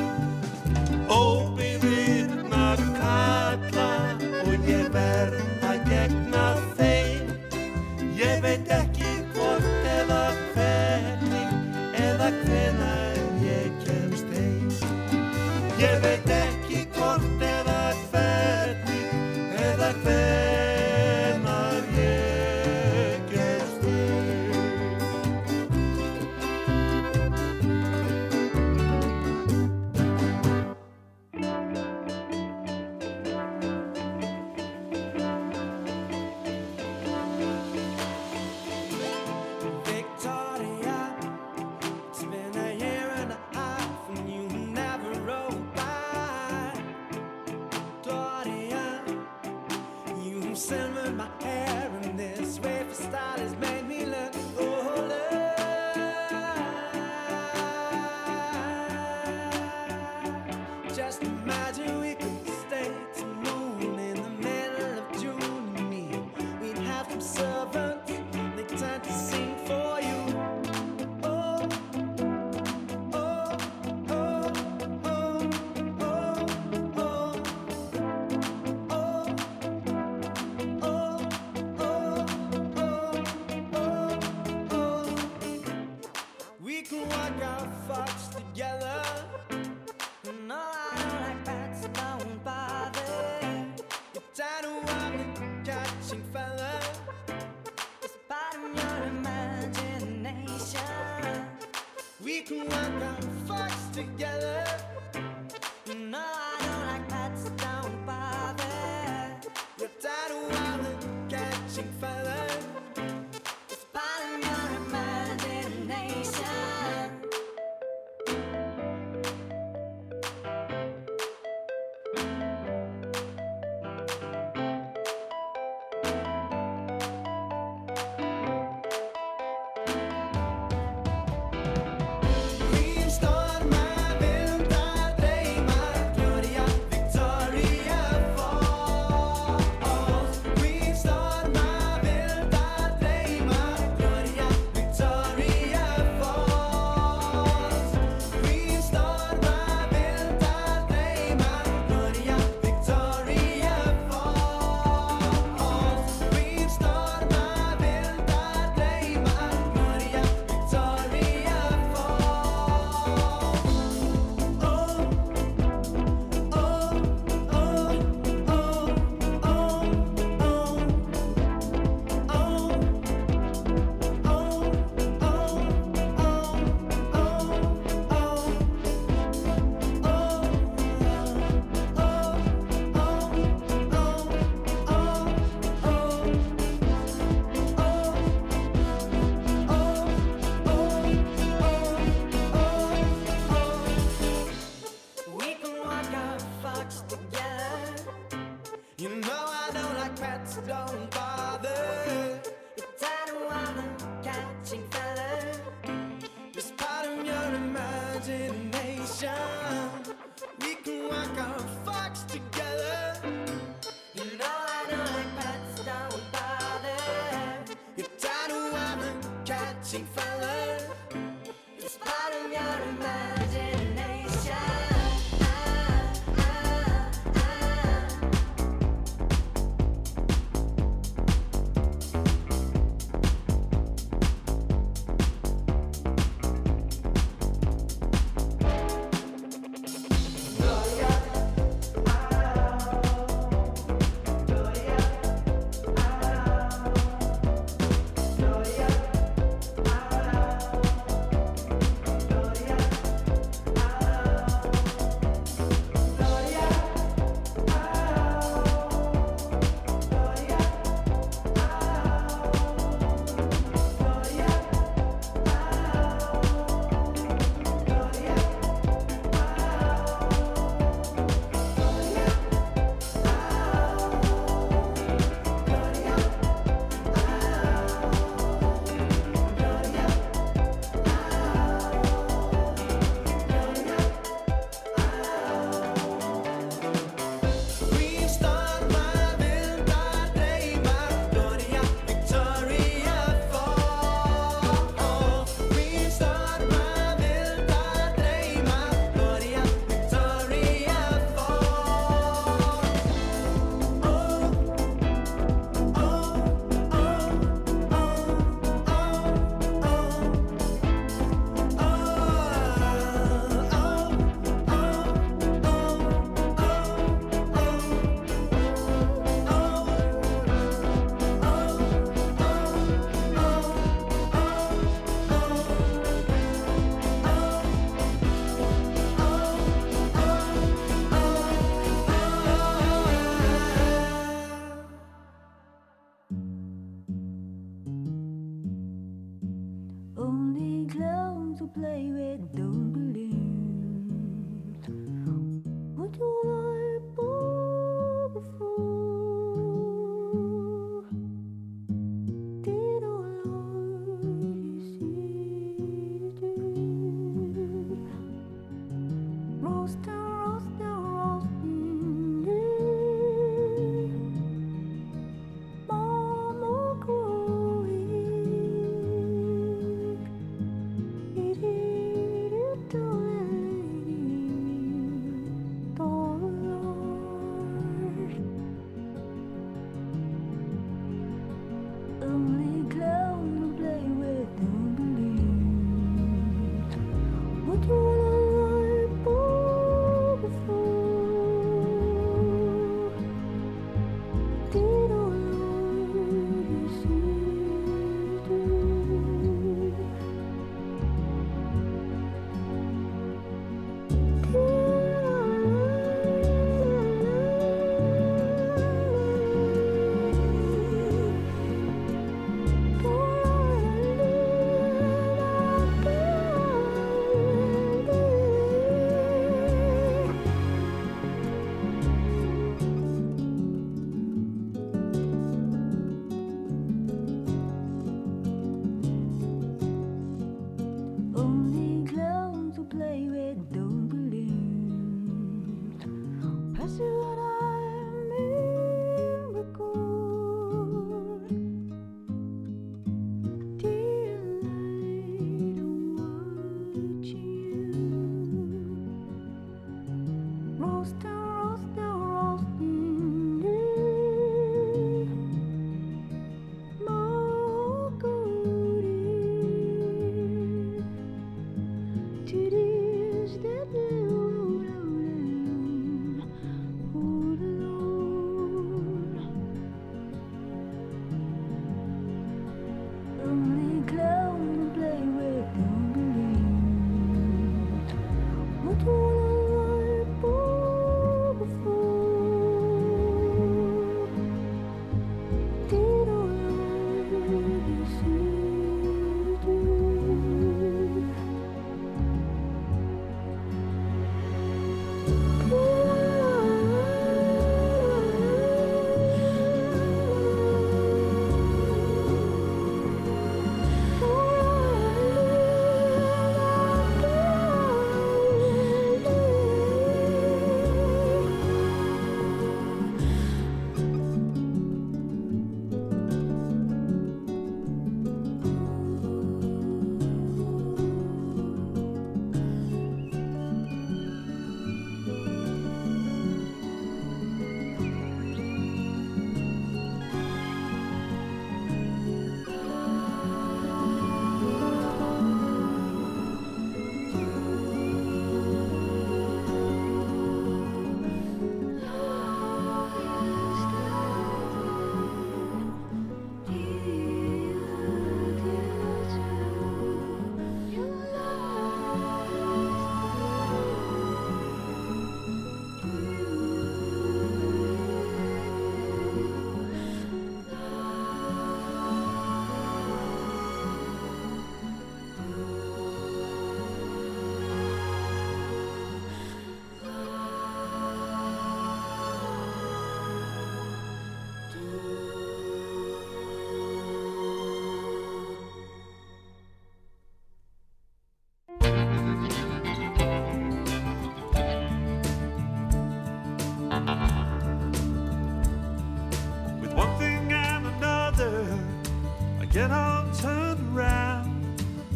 get all turned around.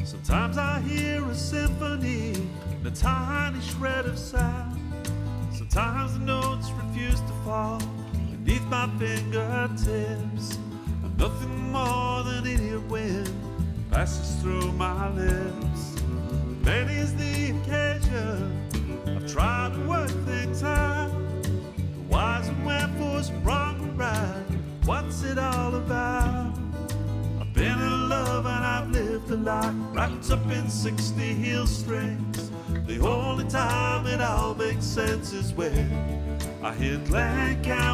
Sometimes I hear a symphony a tiny shred of sound. Sometimes the notes refuse to fall beneath my fingertips. places where I hit like I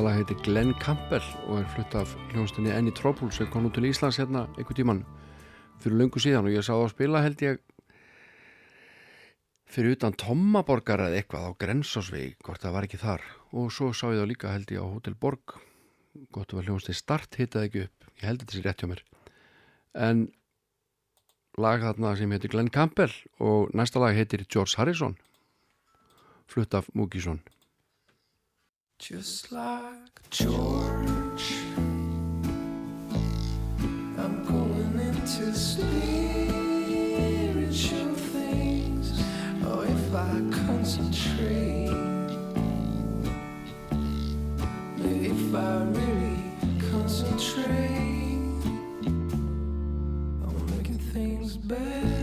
Þetta lag heitir Glenn Campbell og er flutt af hljónstinni Enni Trópul sem kom nú til Íslands hérna einhvern tíman fyrir lungu síðan og ég sá það að spila held ég fyrir utan Tommaborgar eða eitthvað á Grensásvegi, hvort það var ekki þar. Og svo sá ég það líka held ég á Hotel Borg. Gott að hljónstin start hittaði ekki upp, ég held þetta sér rétt hjá mér. En lag þarna sem heitir Glenn Campbell og næsta lag heitir George Harrison flutt af Múkísson Just like George, I'm going into spiritual things. Oh, if I concentrate, if I really concentrate, I'm making things better.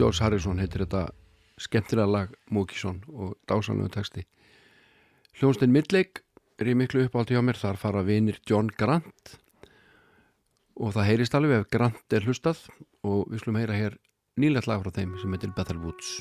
George Harrison heitir þetta skemmtilega lag Múkisson og dásanlegu texti. Hljónstein Midleik er í miklu uppált hjá mér, þar fara vinir John Grant og það heyrist alveg ef Grant er hlustað. Og við slum heyra hér nýlega lag frá þeim sem heitir Better Woods.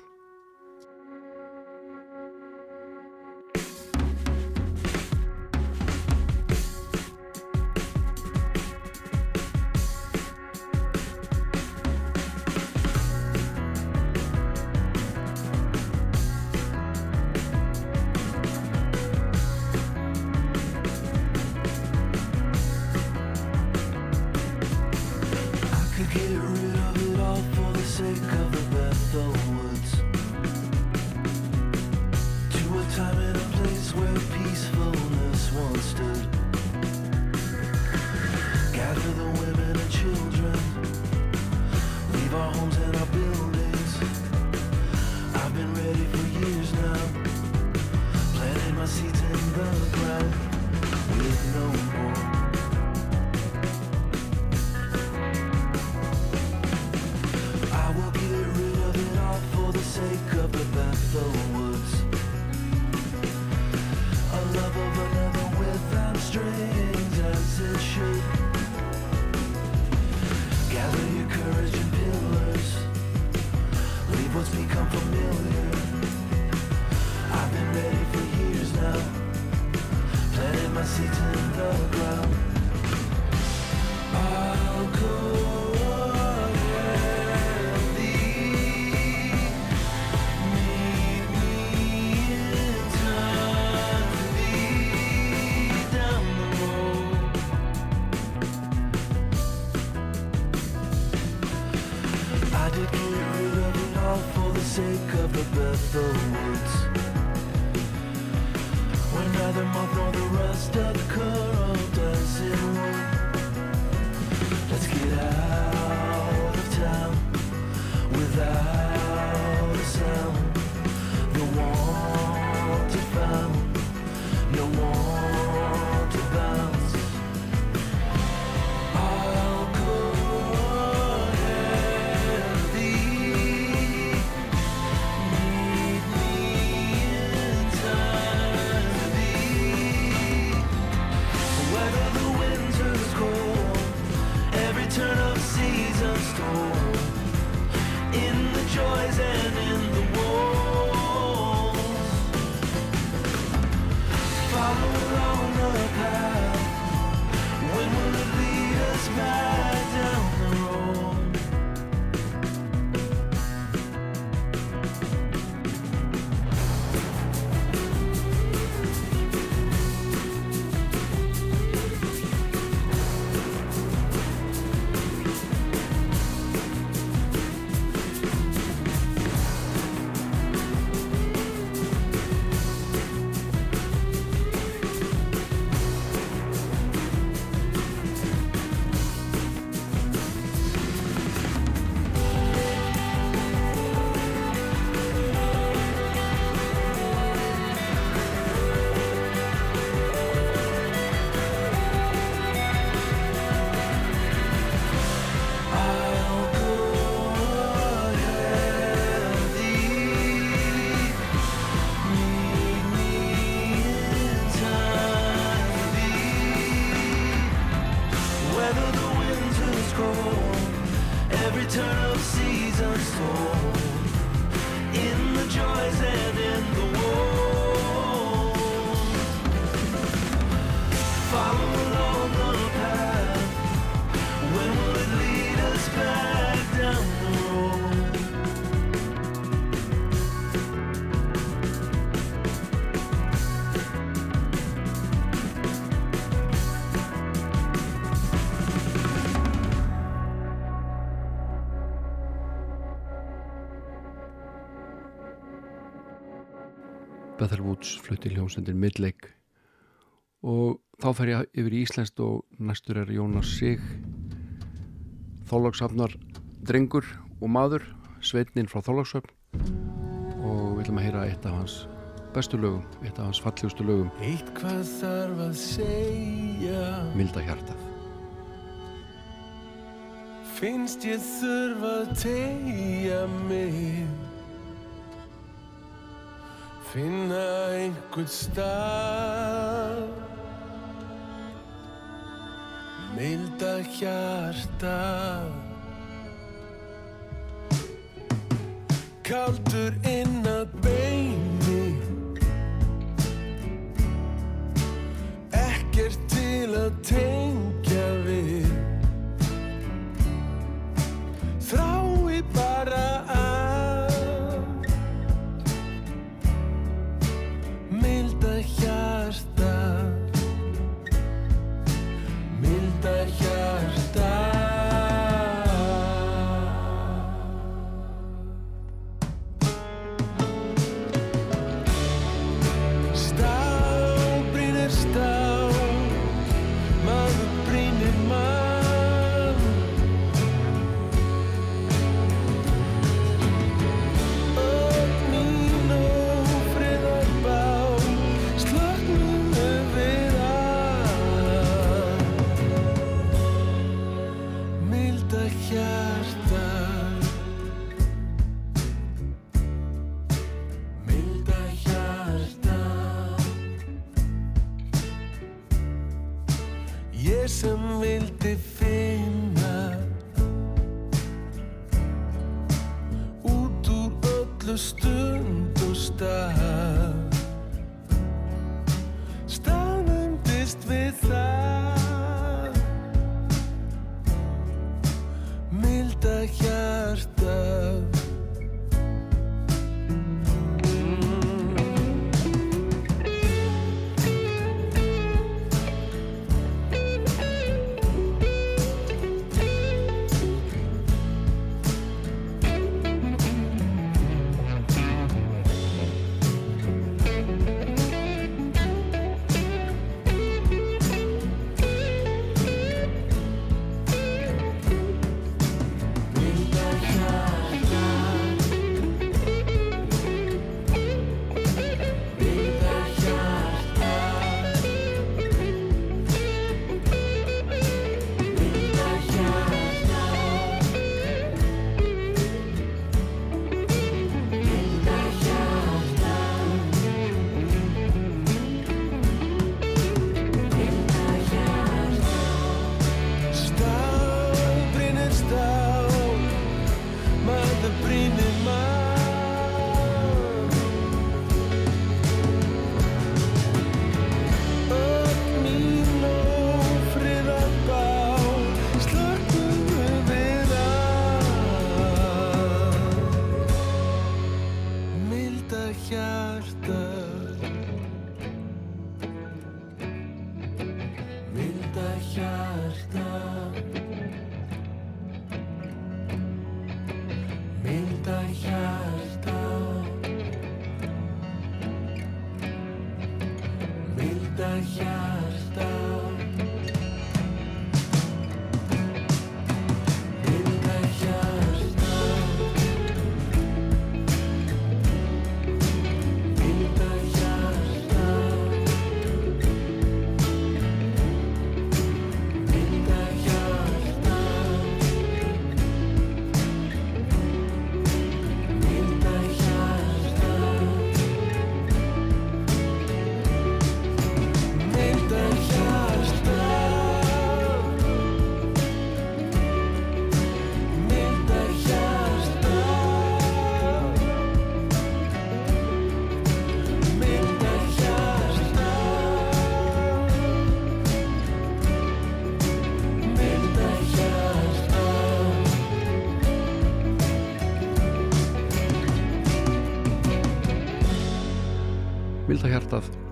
Rhodes flutti hljómsendir Midlake. Og þá fer ég yfir í Íslandst og næstur er Jónas Sig þólagsafnar drengur og maður sveitnin frá þólagsöfn og við ætlum að heyra eitt af hans bestu lögum, eitt af hans fallegustu lögum. Eitt hvað þarf að segja. Milda hjartað. Finnst ég þurfa að tegja mig. Finna einhvern stað. Milda hjarta. Kaldur inn að beini. Ekkert til að tengja við. Þrái bara að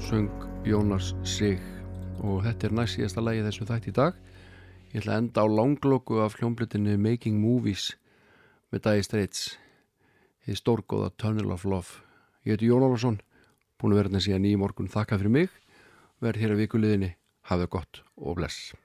söng Jónas Sig. Og þetta er næst síðasta lagi þessum þætt í dag. Ég ætla að enda á langlóku af hljómblutinni Making Movies með Dagi Straits. Þið stórgóða Tunnel of Love. Ég heiti Jón Ólafsson búin að vera hérna síðan í morgun. Þakka fyrir mig. Verð hér að vikuliðinni hafið gott og bless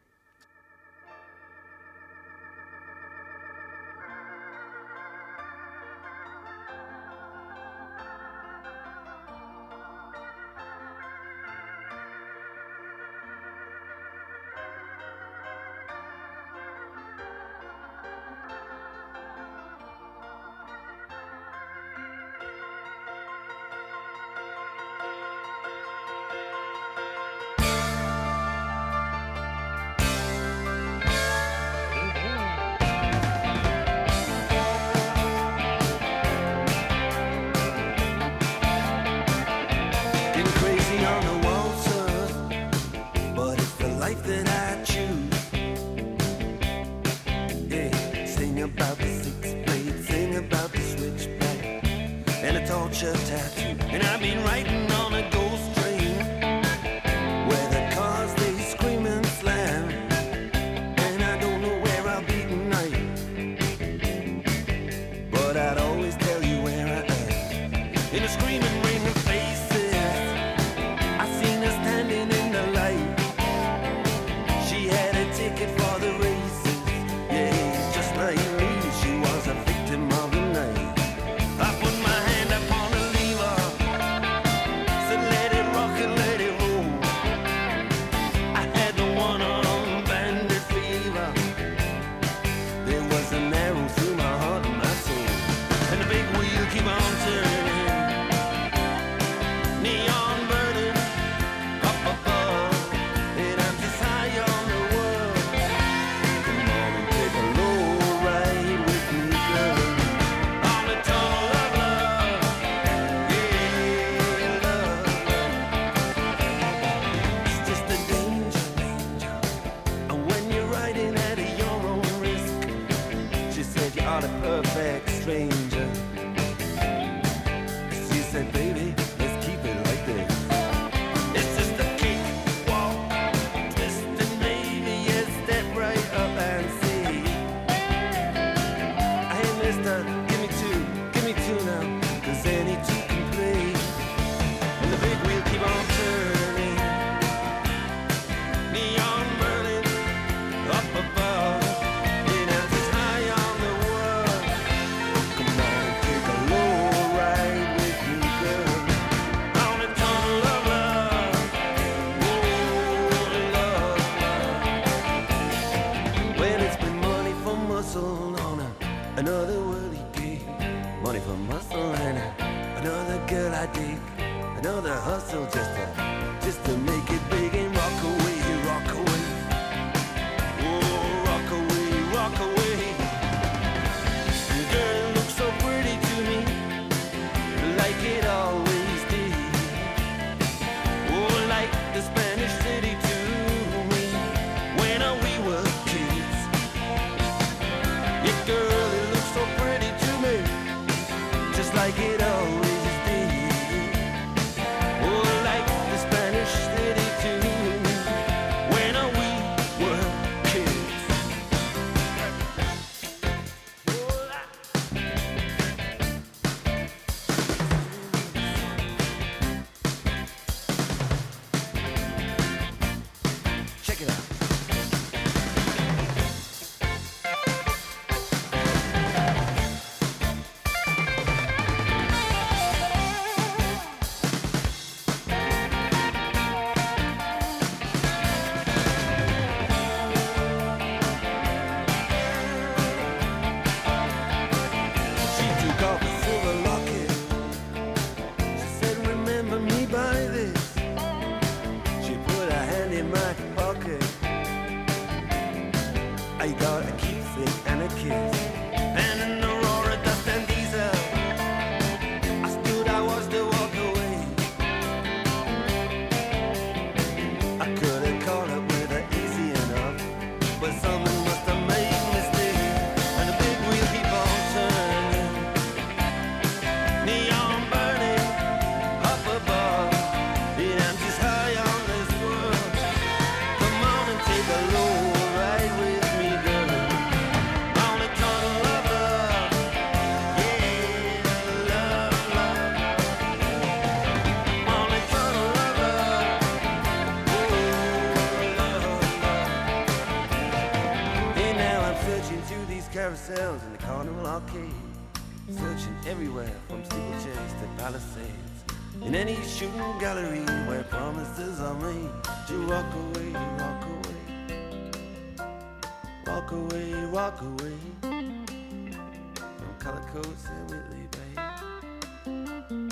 coats of Whitley Bay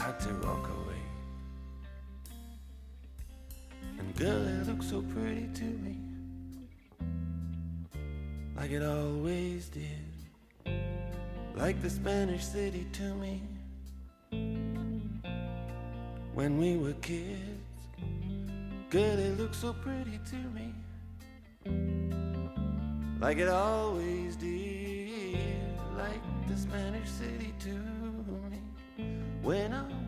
had to walk away. And girl, it looked so pretty to me, like it always did, like the Spanish city to me. When we were kids. Girl, it looked so pretty to me, like it always did, like the Spanish city to me. When I'm